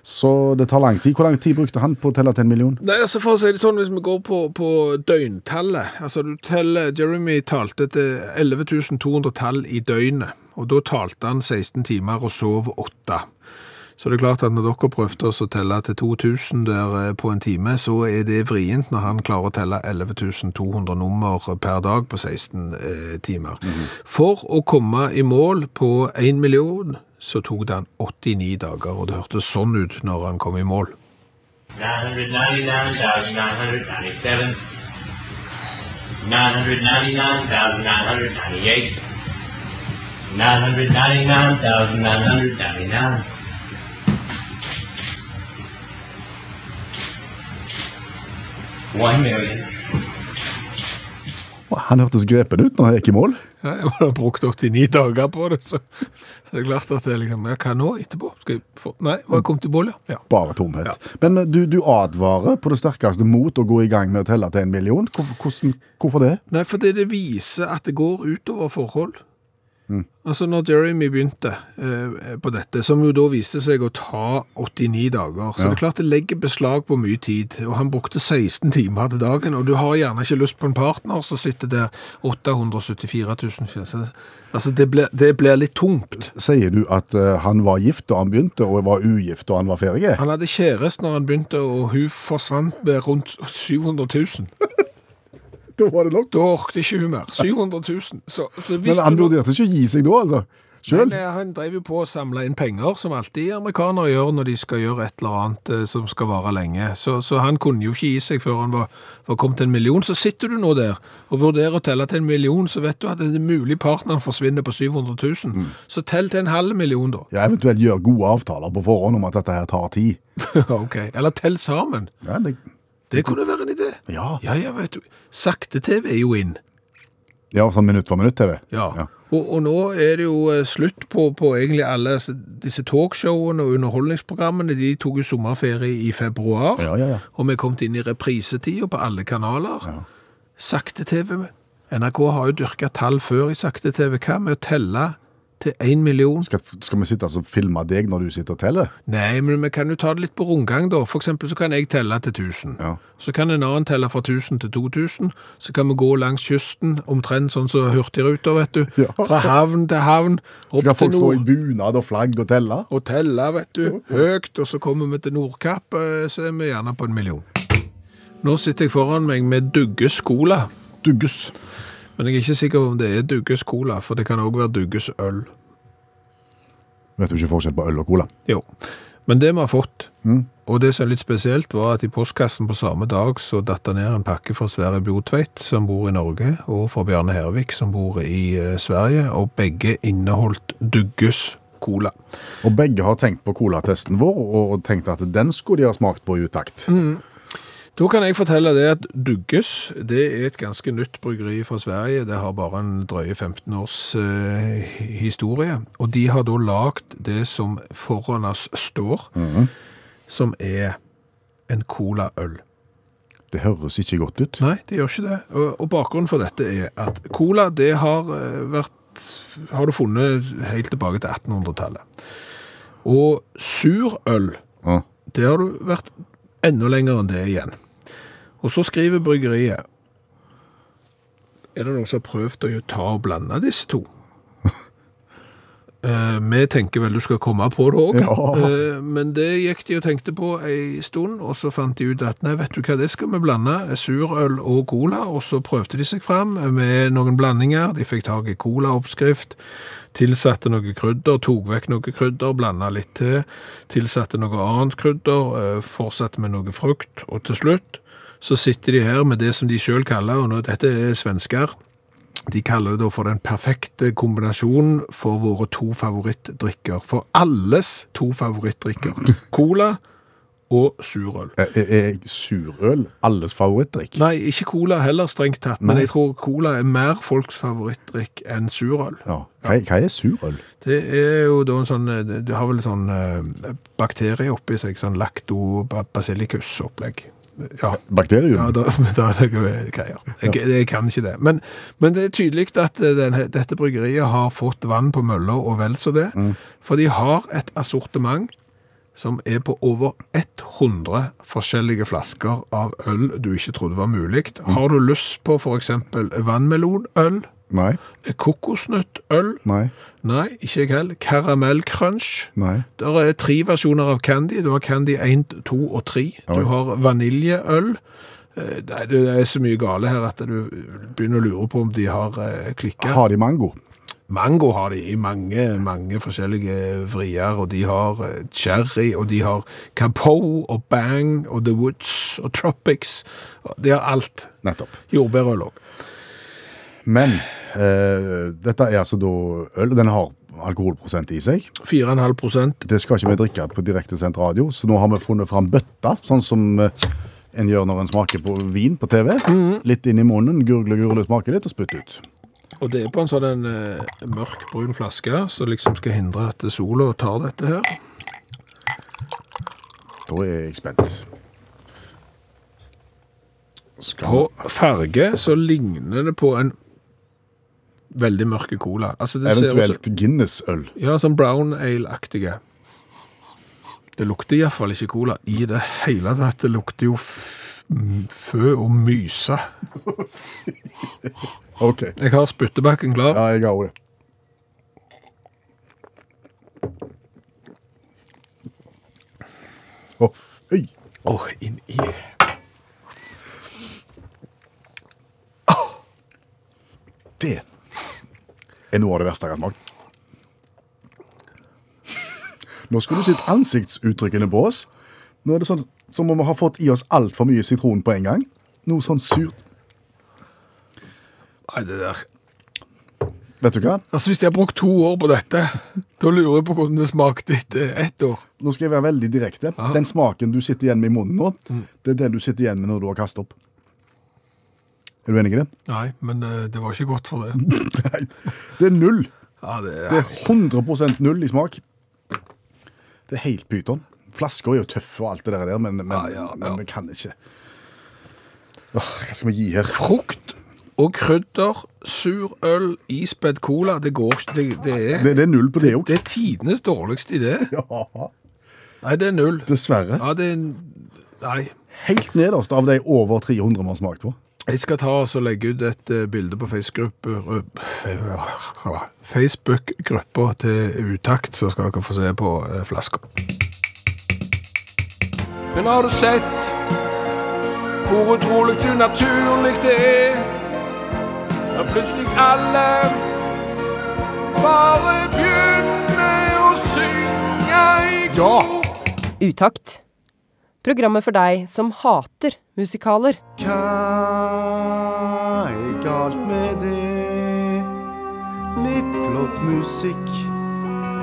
Så det tar lang tid. Hvor lang tid brukte han på å telle til en million? Nei, altså for å si det sånn, Hvis vi går på, på døgntallet altså du teller, Jeremy talte til 11 200 tall i døgnet. og Da talte han 16 timer og sov 8. Så det er klart at når dere prøvde å telle til 2000 der eh, på en time, så er det vrient når han klarer å telle 11.200 nummer per dag på 16 eh, timer. For å komme i mål på 1 million, så tok det han 89 dager, og det hørtes sånn ut når han kom i mål. 999,997. 999,998. 999,999. Million. Han hørtes grepen ut når han gikk i mål. Ja, jeg har brukt 89 dager på det, så, så det er klart at det liksom, ja, hva nå etterpå? Skal jeg få, nei, var jeg kommet i bål, ja? ja. Bare tomhet. Men eh, du, du advarer på det sterkeste mot å gå i gang med å telle til en million. Hvorfor, hvordan, hvorfor det? Nei, fordi det viser at det går utover forhold. Altså, når Jeremy begynte eh, på dette, som jo da viste seg å ta 89 dager, så Ja. det er klart det legger beslag på mye tid, og han brukte 16 timer til dagen, og du har gjerne ikke lyst på en partner som sitter der 874 000 fjell. Altså, det blir, det blir litt tungt. Sier du at uh, han var gift da han begynte, og var ugift da han var ferdig? Han hadde kjæreste når han begynte, og hun forsvant med rundt 700 000. Da var det nok. Da orket ikke hun mer. 700 000. Så, så Men han vurderte ikke å gi seg da, altså? Selv? Nei, han drev jo på å samle inn penger, som alltid amerikanere gjør når de skal gjøre et eller annet eh, som skal vare lenge. Så, så han kunne jo ikke gi seg før han var, var kommet til en million. Så sitter du nå der og vurderer å telle til en million, så vet du at den mulige mulig partneren forsvinner på 700 000. Mm. Så tell til en halv million, da. Ja, eventuelt gjør gode avtaler på forhånd om at dette her tar tid. ok. Eller tell sammen. Ja, det, Det kunne være en idé. Ja. Ja, ja, vet du. Sakte-TV er jo inn. ja sånn minutt for minutt-TV. Ja, Og, og nå er det jo eh, slutt på, på egentlig alle disse talkshowene og underholdningsprogrammene. De tok jo sommerferie i februar, Ja, ja, ja. og vi er kommet inn i reprisetida på alle kanaler. Sakte-TV. NRK har jo dyrka tall før i sakte-TV. Hva med å telle til én million? Skal, skal vi sitte altså og filme deg når du sitter og teller? Nei, men vi kan jo ta det litt på rundgang, da. For eksempel så kan jeg telle til 1000. Ja. Så kan en annen telle fra 1000 til 2000. Så kan vi gå langs kysten, omtrent sånn som Hurtigruta, vet du. Ja. Fra havn til havn. Opp skal folk stå i bunad og flagg og telle? Og telle, vet du. Høyt. Og så kommer vi til Nordkapp, eh, så er vi gjerne på en million. Nå sitter jeg foran meg med Dugges Cola. Dugges. Men jeg er ikke sikker om det er Dugges Cola, for det kan også være Dugges øl. Vet du ikke forskjell på øl og cola? Jo. Men det vi har fått, og det som er litt spesielt, var at i postkassen på samme dag så datt det ned en pakke fra Sverre Bjotveit, som bor i Norge, og fra Bjarne Hervik, som bor i eh, Sverige, og begge inneholdt Dugges Cola. Og begge har tenkt på colatesten vår, og tenkt at den skulle de ha smakt på i utakt. Da kan jeg fortelle det at Dugges, det er et ganske nytt bryggeri fra Sverige. Det har bare en drøye 15 års eh, historie. Og de har da lagt det som foran oss står, som er en colaøl. Det høres ikke godt ut. Nei, det gjør ikke det. Og, og bakgrunnen for dette er at cola, det har eh, vært, har du funnet helt tilbake til 1800-tallet. Og surøl, Ja. det har du vært enda lenger enn det igjen. Og så skriver bryggeriet, er det noen som har prøvd å ta og blande disse to? Eh, vi tenker vel du skal komme på det òg, Ja. men det gikk de og tenkte på ei stund, og så fant de ut at nei, vet du hva, det skal vi blande, surøl og cola, og så prøvde de seg fram med noen blandinger, de fikk tak i cola-oppskrift, tilsatte noe krydder, tok vekk noe krydder, blanda litt til, tilsatte noe annet krydder, eh, fortsatte med noe frukt, og til slutt så sitter de her med det som de selv kaller, og nå, dette er svensker, de kaller det da for den perfekte kombinasjonen for våre to favorittdrikker. For alles to favorittdrikker. Cola og surøl. Er, er er surøl alles favorittdrikk? Nei, ikke cola heller strengt tatt, men jeg tror cola er mer folks favorittdrikk enn surøl. Ja. Hva, hva er surøl? Det er jo da en sånn, eh, du har vel sånn eh, bakterie oppi seg, sånn lactobasilicus-opplegg. Ja, Bakterium? Ja, da, da er det greier. Jeg, jeg kan ikke det. Men, men det er tydelig at eh, denne, dette bryggeriet har fått vann på mølla og vel så det. For de har et assortiment som er på over 100 forskjellige flasker av øl du ikke trodde var mulig. Har du lyst på eksempel vannmelonøl, Nei. kokosnøttøl, Nei. Nei, ikke jeg heller, karamellcrunch, Nei. der er tre versjoner av candy. Du har candy 1, 2 og 3. Oi. Du har vaniljeøl. Eh, Nei, det er så mye gale her at du begynner å lure på om de har klikka. klikket. Har de mango? Mango har de i mange, mange forskjellige vrier, og de har eh, cherry, og de har Capo og Bang og The Woods og Tropics. De har alt. Nettopp. Jordbærøl òg. Men eh, dette er altså da øl. Den har alkoholprosent i seg. 4,5% Det skal ikke vi drikke på direktesendt radio, så nå har vi funnet fram bøtta, sånn som eh, en gjør når en smaker på vin på TV. Litt inn i munnen, gurgle, gurgle, smake litt og spytte ut. Og det er på en sånn en, eh, mørk brun flaske, som liksom skal hindre at sola tar dette her. Da er jeg spent. Skal På farge så ligner det på en veldig mørke cola. Altså det ser ut eventuelt Guinness-øl. ja, sånn brown ale-aktige. Det lukter i hvert fall ikke cola i det hele tatt. Det lukter jo f m- fø og myse. OK. Jeg har spyttebakken klar. Ja, jeg har ordet. det. Å, fy. Åh, inn i... Det er noe av det verste jeg har smakt. Nå skulle du sett ansiktsuttrykkene på oss. Nå er det sånn som om vi har fått i oss altfor mye sitron på en gang. Noe sånn surt. Nei, det der... Vet du hva? Altså, hvis de har brukt to år på dette, da lurer jeg på hvordan det smakte etter ett år. Nå skal jeg være veldig direkte. Den smaken du sitter igjen med i munnen nå, det er den du sitter igjen med når du har kastet opp. Er du enig i det? Nei, men eh, det var ikke godt for det. Nei. Det er null. Ja, det Det er 100% null i smak. Det er helt pyton. Flasker er jo tøffe og alt det der, men, men, Ja, ja, ja. men vi kan ikke. Åh, hva skal vi gi her? Frukt og krydder, sur øl, ispedd cola, det går ikke. Det, det, er, Det, det er null på det òg. det er tidenes dårligste idé. Ja, Nei, det er null. dessverre. Ja, det er Nei. Helt nederst av de over 300 vi har smakt på. Jeg skal ta og legge ut et eh, bilde på Facebook-gruppa Facebook-gruppa til Utakt, så skal dere få se på eh, flaska. Men har du sett hvor utrolig unaturlig det er når plutselig alle bare begynner å synge i Ja! Utakt. Programmet for deg som hater musikaler. Hva er galt med det? Litt flott musikk,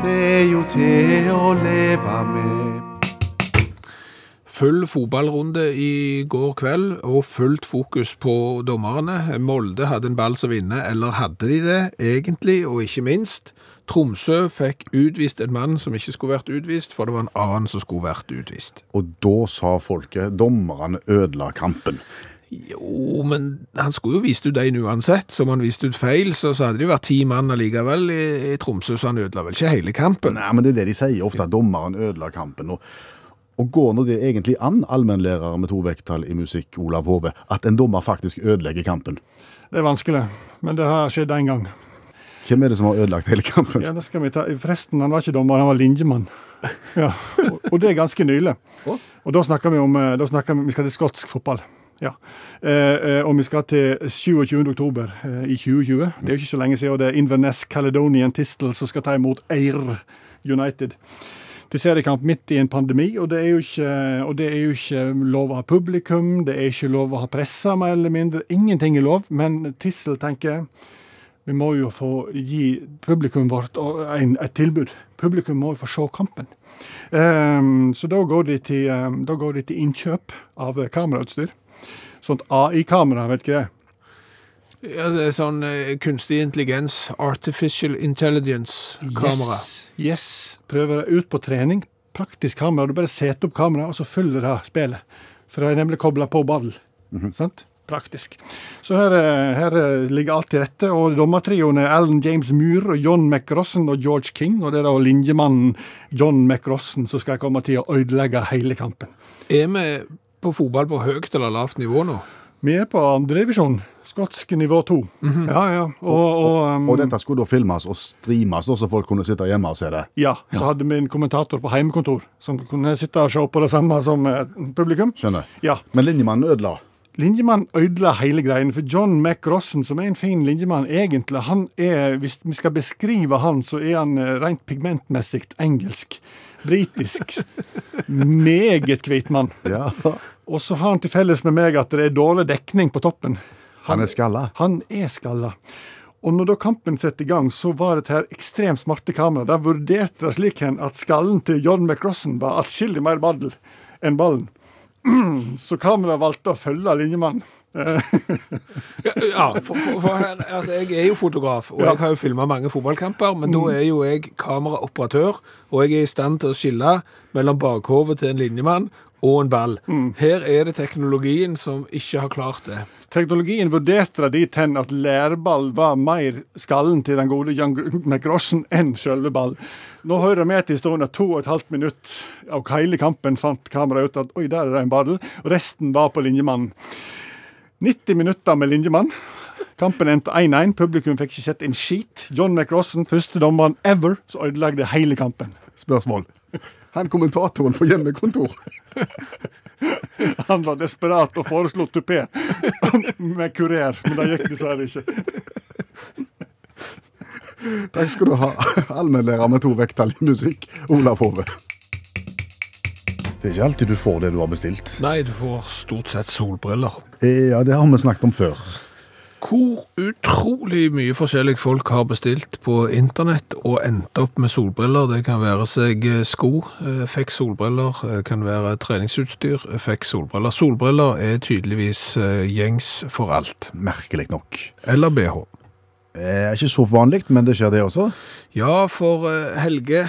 det er jo til å leve med. Full fotballrunde i går kveld, og fullt fokus på dommerne. Molde hadde en ball som vinner, eller hadde de det egentlig, og ikke minst. Tromsø fikk utvist en mann som ikke skulle vært utvist, for det var en annen som skulle vært utvist. Og da sa folket dommerne ødela kampen. Jo, men han skulle jo vist ut en uansett. Som han viste ut feil, så, så hadde det jo vært ti mann allikevel i, i Tromsø, så han ødela vel ikke hele kampen. Nei, men det er det de sier ofte, at dommeren ødela kampen. Og, og går nå det egentlig an, allmennlærer med to vekttall i musikk, Olav Hove, at en dommer faktisk ødelegger kampen? Det er vanskelig, men det har skjedd én gang. Hvem er det som har ødelagt hele kampen? Ja, det skal vi ta. Forresten, han var ikke dommer, han var linjemann. Ja, og, og det er ganske nylig. Og da snakker vi om eh, da snakker vi, vi skal til skotsk fotball. Ja. Eh, eh, og vi skal til 27. oktober eh, i 2020. Det er jo ikke så lenge siden, og det er Inverness Caledonian Tistel som skal ta imot Eir United. Til seriekamp midt i en pandemi, og det er jo ikke, og det er jo ikke lov å ha publikum, det er ikke lov å ha pressa, mer eller mindre. Ingenting er lov, men Tissel tenker Vi må jo få gi publikum vårt en, et tilbud. Publikum må jo få se kampen. Um, så da går, de til, um, da går de til innkjøp av kamerautstyr. Sånt AI-kamera, vet ikke det. Ja, det er sånn uh, kunstig intelligens, artificial intelligence-kamera. Yes, yes. Prøver det ut på trening. Praktisk kamera. Du bare setter opp kamera, og så følger det spillet. For det er nemlig kobla på ball. Sant? Praktisk. Så her, eh, her eh, ligger alt til rette. Og dommertrioen er Alan James Muir og John McRossen og George King. Og det er da linjemannen John McRossen som skal komme til å ødelegge hele kampen. Er vi på fotball på høyt eller lavt nivå nå? Vi er på andredivisjon. Skotsk nivå to. Ja, ja. Og, og, um, Og dette skulle da filmes og streames, så folk kunne sitte hjemme og se det. ja, så hadde vi en kommentator på heimekontor som kunne sitte og se på det samme som eh, publikum. Skjønner. Ja. Men linjemannen ødela. Linjemann ødela hele greien, for John McRosson, som er en fin linjemann egentlig, han er, hvis vi skal beskrive han, så er han eh, rent pigmentmessig engelsk. Britisk. Meget hvit mann. Ja. Og så har han til felles med meg at det er dårlig dekning på toppen. Han er skalla. Han er skalla. Og når da kampen setter i gang, så var dette her ekstremt smarte kamera. Der vurderte det slik hen at skallen til John McRosson var atskillig mer baddel enn ballen. Så kameraet valgte å følge linjemannen. Ja, ja for, for, for her, altså, jeg er jo fotograf, og Ja. jeg har jo filma mange fotballkamper, men da er jo jeg kameraoperatør, og jeg er i stand til å skille mellom bakhovet til en linjemann og en ball. Her er det teknologien som ikke har klart det. Teknologien vurderte det dit hen at lærball var mer skallen til den gode John McRosson enn sjølve ball. Nå hører vi til at to og et halvt minutt av hele kampen fant kameraet ut at oi, der er det en ball, resten var på linjemannen. 90 minutter med linjemann. Kampen endte 1-1. Publikum fikk ikke sett en skit. John McRossen, første dommeren ever, som ødelagde hele kampen. Spørsmål. Han kommentatoren på hjemmekontor. Han var desperat og foreslo tupé med kurer, men det gikk dessverre ikke. Takk skal du ha, allmennlærer med to vekttall i musikk, Olav Hove. Det er ikke alltid du får det du har bestilt. Nei, du får stort sett solbriller. Eh, Ja, det har vi snakket om før. Hvor utrolig mye forskjellig folk har bestilt på internett og endt opp med solbriller. Det kan være seg eh, sko, eh, fikk solbriller, eh, kan være treningsutstyr, fikk solbriller. Solbriller er tydeligvis gjengs for alt. Merkelig nok. Eller BH. Eh, ikke så vanlig, men det skjer det også. Ja, for Helge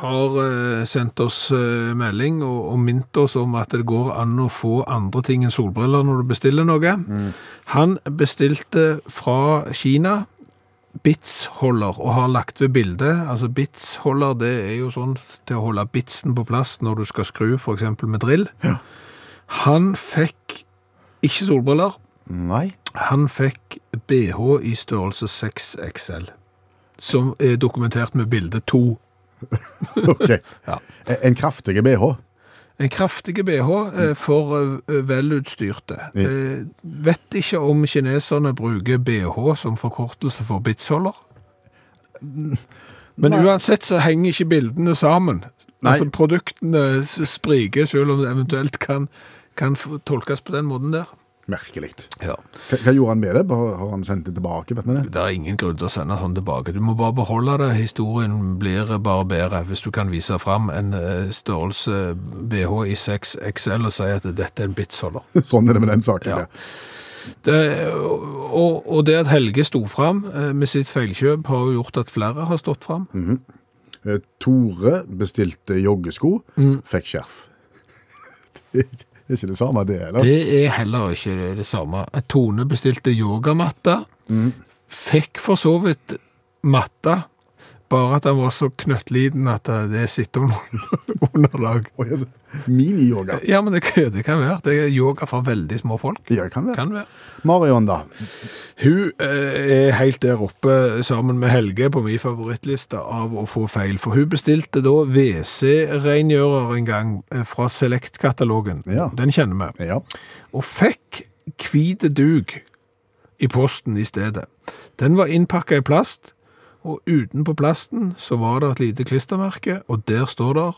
har eh, sendt oss eh, melding og, og minnet oss om at det går an å få andre ting enn solbriller når du bestiller noe. Han bestilte fra Kina bitsholder og har lagt ved bildet. Altså bitsholder det er jo sånn til å holde bitsen på plass når du skal skru eksempel med drill. Han fikk ikke solbriller. Nei. Han fikk BH i størrelse 6XL, som er dokumentert med bilde 2. Ok. Ja. En kraftig BH. En kraftig BH eh, for eh, velutstyrte. Ja. Eh, vet ikke om kineserne bruker BH som forkortelse for bitsholder. Men Nei. uansett så henger ikke bildene sammen. Nei. Altså Produktene spriker, selv om det eventuelt kan, kan tolkes på den måten der. Merkelig. Ja. Hva, hva gjorde han med det? Har han sendt det tilbake? vet det? Det er ingen grunn til å sende sånn tilbake. Du må bare beholde det. Historien blir bare bedre hvis du kan vise fram en eh, størrelse BH i 6 XL og si at dette er en bitsholder. Sånn er det med den saken. Ja. Ja. Det, og, og det at Helge sto fram eh, med sitt feilkjøp har jo gjort at flere har stått fram. Eh, Tore bestilte joggesko, Mm. fikk skjerf. Det er ikke det samme, det, heller. Det er heller ikke det, det samme. Tone bestilte yogamatte. Fikk for så vidt matta, bare at han var så knøttliten at det sitter under underlag. Mini-yoga. Ja, men det, det kan være. Det er yoga for veldig små folk. Ja, det kan være. Kan være. Marion, da. Hun eh, er helt der oppe sammen med Helge på min favorittliste av å få feil, for hun bestilte da WC-rengjører en gang eh, fra Select-katalogen. Ja. Den kjenner vi. Ja. Og fikk hvit dug i posten i stedet. Den var innpakka i plast, og utenpå plasten så var det et lite klistremerke, og der står det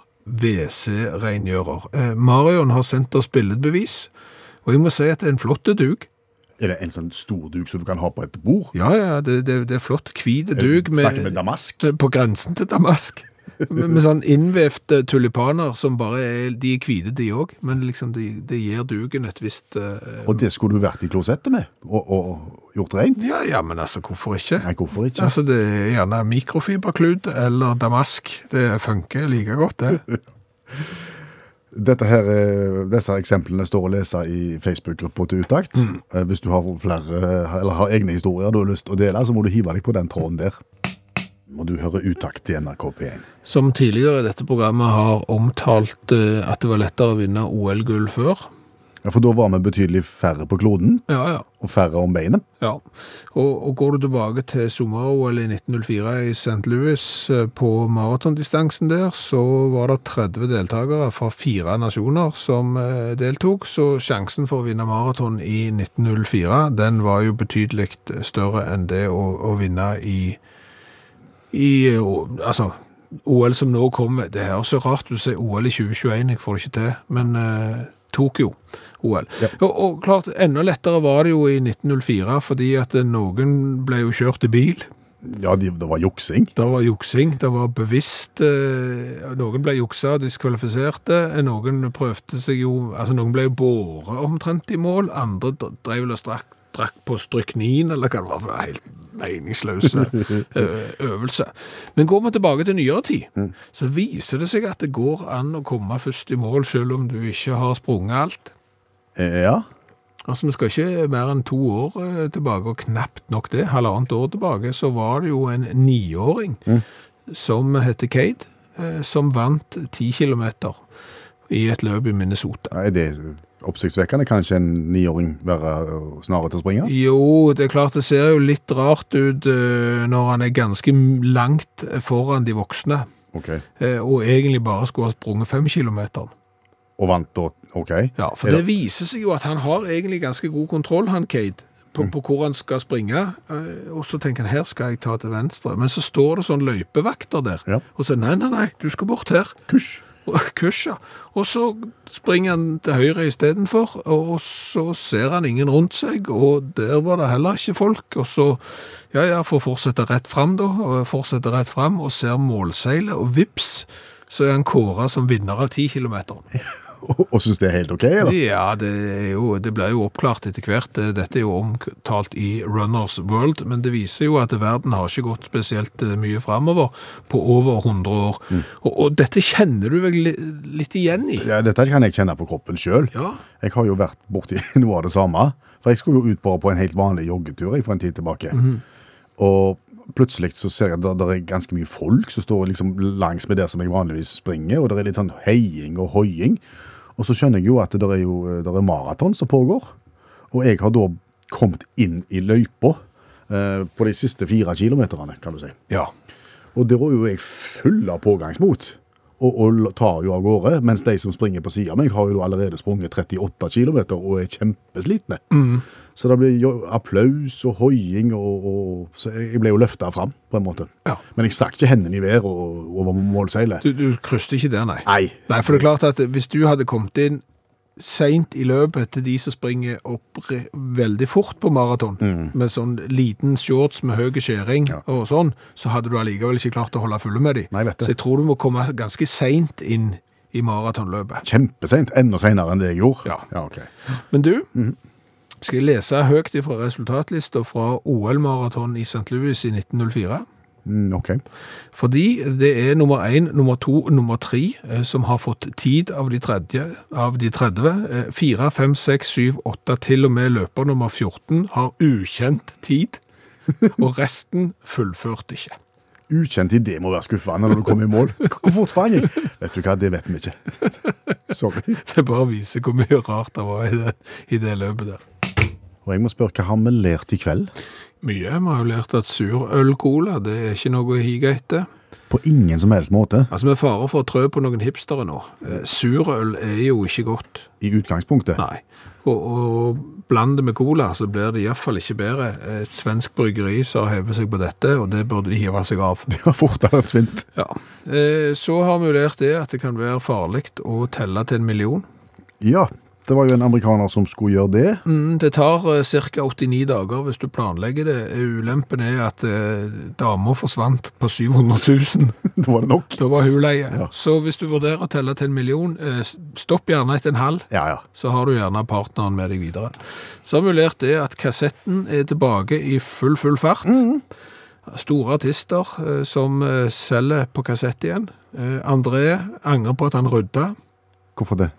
WC-rengjører. Eh, Marion har sendt oss billedbevis, og jeg må si at det er en flott dug. Er det en sånn stor duk som du kan ha på et bord? Ja, ja, det, det, det er flott. Hvit duk Snakker med med, damask? på grensen til damask. Med, med sånn innvevte tulipaner som bare er De er hvite, de òg, men liksom det de gir duken et visst eh, Og det skulle du vært i klosettet med, og, og gjort rent? Ja, ja, men altså, hvorfor ikke? Nei, hvorfor ikke? Altså, Det er gjerne mikrofiberklud eller damask. Det funker like godt, det. Dette her, eh, disse eksemplene står å lese i Facebook-gruppa til Utakt. Mm. Hvis du har flere, eller har egne historier du har lyst til å dele, så må du hive deg på den tråden der. Og du hører Utakt i NRK P1. Som tidligere i dette programmet har omtalt eh, at det var lettere å vinne OL-gull før. Ja, For da var vi betydelig færre på kloden, Ja, ja. og færre om beinet. ja. Og, og går du tilbake til sommer-OL i 1904 i St. Louis eh, på maratondistansen der, så var det 30 deltakere fra fire nasjoner som eh, deltok, så sjansen for å vinne maraton i 1904, den var jo betydelig større enn det å, å vinne i, i eh, altså, OL som nå kommer, det er så rart du ser OL i 2021, jeg får det ikke til, men eh, Tokyo OL. Ja. Og, og klart, enda lettere var det jo i 1904, fordi at eh, noen ble jo kjørt i bil. Ja, de, det var juksing. Det var juksing, det var bevisst, eh, noen ble juksa og diskvalifiserte, eh, noen prøvde seg jo, altså noen ble jo båret omtrent i mål, andre drev og strakk, drakk på stryknin, eller hva det var, for var helt meningsløse eh, øvelse. Men går vi tilbake til nyere tid, så viser det seg at det går an å komme først i mål, selv om du ikke har sprunget alt. Eh, Ja. Altså, vi skal ikke mer enn to år eh, tilbake, og knapt nok det, halvannet år tilbake, så var det jo en niåring som heter eh, som vant ti kilometer i et løp i Minnesota. Nei, det oppsiktsvekkende? Kanskje en niåring være snarere til å springe? Jo, det er klart det ser jo litt rart ut eh, når han er ganske langt foran de voksne, Ok. eh, og egentlig bare skulle ha sprunget fem kilometer. Og vant da? Ok. Ja, for det viser seg jo at han har egentlig ganske god kontroll, han Kate. på, på hvor han skal springe. eh, Og så tenker han, her skal jeg ta til venstre. Men så står det sånn løypevakter der, Ja. og sier, nei, nei, nei, du skal bort her. Kusj. Og- Og så springer han til høyre istedenfor, og så ser han ingen rundt seg, og der var det heller ikke folk. Og så, ja, ja, får fortsette rett fram da, og fortsette rett fram, og ser målseilet, og vips, så er han kåret som vinner av 10 kilometer. Og, og syns det er helt ok, eller? Ja, det, er jo, det ble jo oppklart etter hvert. Dette er jo omtalt i Runners World, men det viser jo at verden har ikke gått spesielt eh, mye framover på over 100 år. Og, og dette kjenner du vel litt igjen i? Ja, Dette kan jeg kjenne på kroppen sjøl. Ja. Jeg har jo vært borti noe av det samme. For jeg skulle jo ut på, på en helt vanlig joggetur for en tid tilbake. Og plutselig så ser jeg at det er ganske mye folk som står liksom langs med der som jeg vanligvis springer, og det er litt sånn heiing og hoiing. Og så skjønner jeg jo at det er jo det er maraton som pågår. Og jeg har da kommet inn i løypa eh, på de siste fire kilometerne, kan du si. Ja. Og der er jo jeg full av pågangsmot. Og, og tar jo av gårde, mens de som springer på siden av meg, har jo allerede sprunget 38 km og er kjempeslitne. Så det blir jo applaus og hoiing, og, og så jeg ble jo løfta fram, på en måte. Ja. Men jeg strakk ikke hendene i været over målseilet. Du, du krysset ikke der, nei. Nei. Nei, for det er klart at hvis du hadde kommet inn seint i løpet til de som springer opp veldig fort på maraton, med sånn liten shorts med høy skjæring Ja. og sånn, så hadde du allikevel ikke klart å holde fulle med de. Nei, vet det. Så jeg tror du må komme ganske seint inn i maratonløpet. Kjempeseint. Enda seinere enn det jeg gjorde. Ja. ja okay. Men du, skal jeg lese høyt fra resultatlista fra OL-maraton i St. Louis i 1904? Mm, ok. Fordi det er nummer 1, nummer 2, nummer 3 eh, som har fått tid av de, tredje, av de 30. Fire, 4, 5, 6, 7, 8, til og med løper nummer 14 har ukjent tid, og resten fullførte ikke. Ukjent idé må være skuffende når du kommer i mål. Hvor fort sprang jeg? Vet du hva, det vet vi ikke. Sorry. Det bare viser hvor mye rart det var i det, i det løpet der. Og jeg må spørre, hva har vi lært i kveld? Mye. Vi har jo lært at surøl-cola, det er ikke noe å hige etter. På ingen som helst måte. Altså, med fare for å trø på noen hipstere nå. Eh, Surøl er jo ikke godt. I utgangspunktet. Nei. Og, og bland det med cola, så blir det iallfall ikke bedre. Et svensk bryggeri som hever seg på dette, og det burde de hive seg av. Det var fortere enn svint. Ja. Eh, Så har vi jo lært det at det kan være farlig å telle til en million. Ja, Det var jo en amerikaner som skulle gjøre det. Mm, det tar uh, ca. 89 dager hvis du planlegger det. Ulempen er at uh, dama forsvant på 700 000. Da var det nok. Da var hun leie. Ja. Så hvis du vurderer å telle til en million, eh, stopp gjerne etter en halv. Ja, ja. så har du gjerne partneren med deg videre. Så har vi lært det at kassetten er tilbake i full, full fart. Store artister eh, som eh, selger på kassett igjen. Eh, André angrer på at han rydda. Hvorfor det?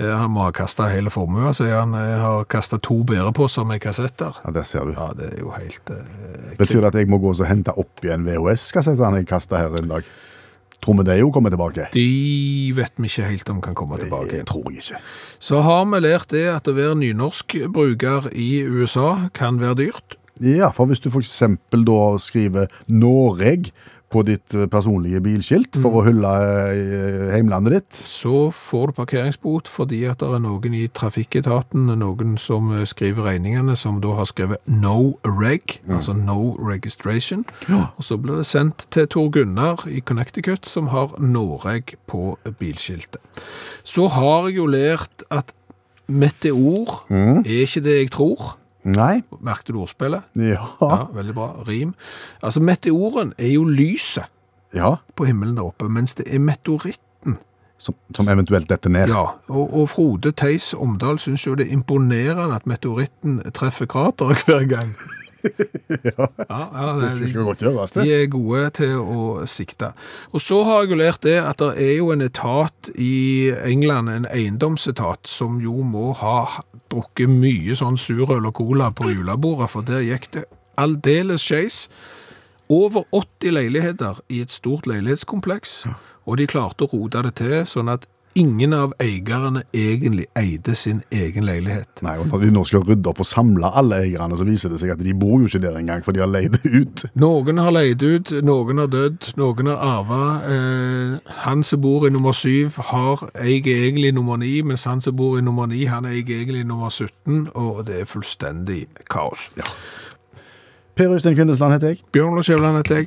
Eh, han må ha kasta hele formua, så han eh, har kasta to bæreposer med kassetter. Ja, Der ser du. Ja, det er jo helt eh, Betyr det at jeg må gå og hente opp igjen VHS-kassettene jeg kasta her en dag? Tror vi det jo kommer tilbake? De vet vi ikke helt om kan komme tilbake. Det tror jeg ikke. Så har vi lært det at å være nynorskbruker i USA kan være dyrt. Ja, for hvis du eksempel da skriver Noreg på ditt eh, personlige bilskilt for å hylle eh, heimlandet ditt, så får du parkeringsbot fordi at det er noen i trafikketaten, noen som eh, skriver regningene, som da har skrevet no reg, altså no registration. Og så blir det sendt til Tor Gunnar i Connecticut, som har Noreg på bilskiltet. Så har jeg jo lært at meteor er ikke det jeg tror. Nei? Merkte du ordspillet? Ja. Ja, veldig bra. Rim. Altså, meteoren er jo lyset ja. på himmelen der oppe, mens det er meteoritten Som, som eventuelt detter ned. Ja, og, og Frode Theis Omdal syns jo det er imponerende at meteoritten treffer krateret hver gang. ja, ja, Det skal godt gjøres, De er gode til å sikte. Og så har jeg jo lært det at det er jo en etat i England, en eiendomsetat, som jo må ha drukket mye sånn surøl og cola på julebordet, for der gikk det aldeles skeis. Over 80 leiligheter i et stort leilighetskompleks, og de klarte å rote det til sånn at ingen av eierne egentlig eide sin egen leilighet. Nei, og Når de nå skal rydde opp og samle alle eierne, så viser det seg at de bor jo ikke der engang, for de har leid ut. Noen har leid ut, noen har dødd, noen har arva. Eh, han som bor i nummer syv, har, eier egentlig nummer ni, mens han som bor i nummer ni, han eier egentlig nummer 17, og det er fullstendig kaos. Per Øystein Kvindesland heter jeg. Bjørn Lars Skjævland heter jeg.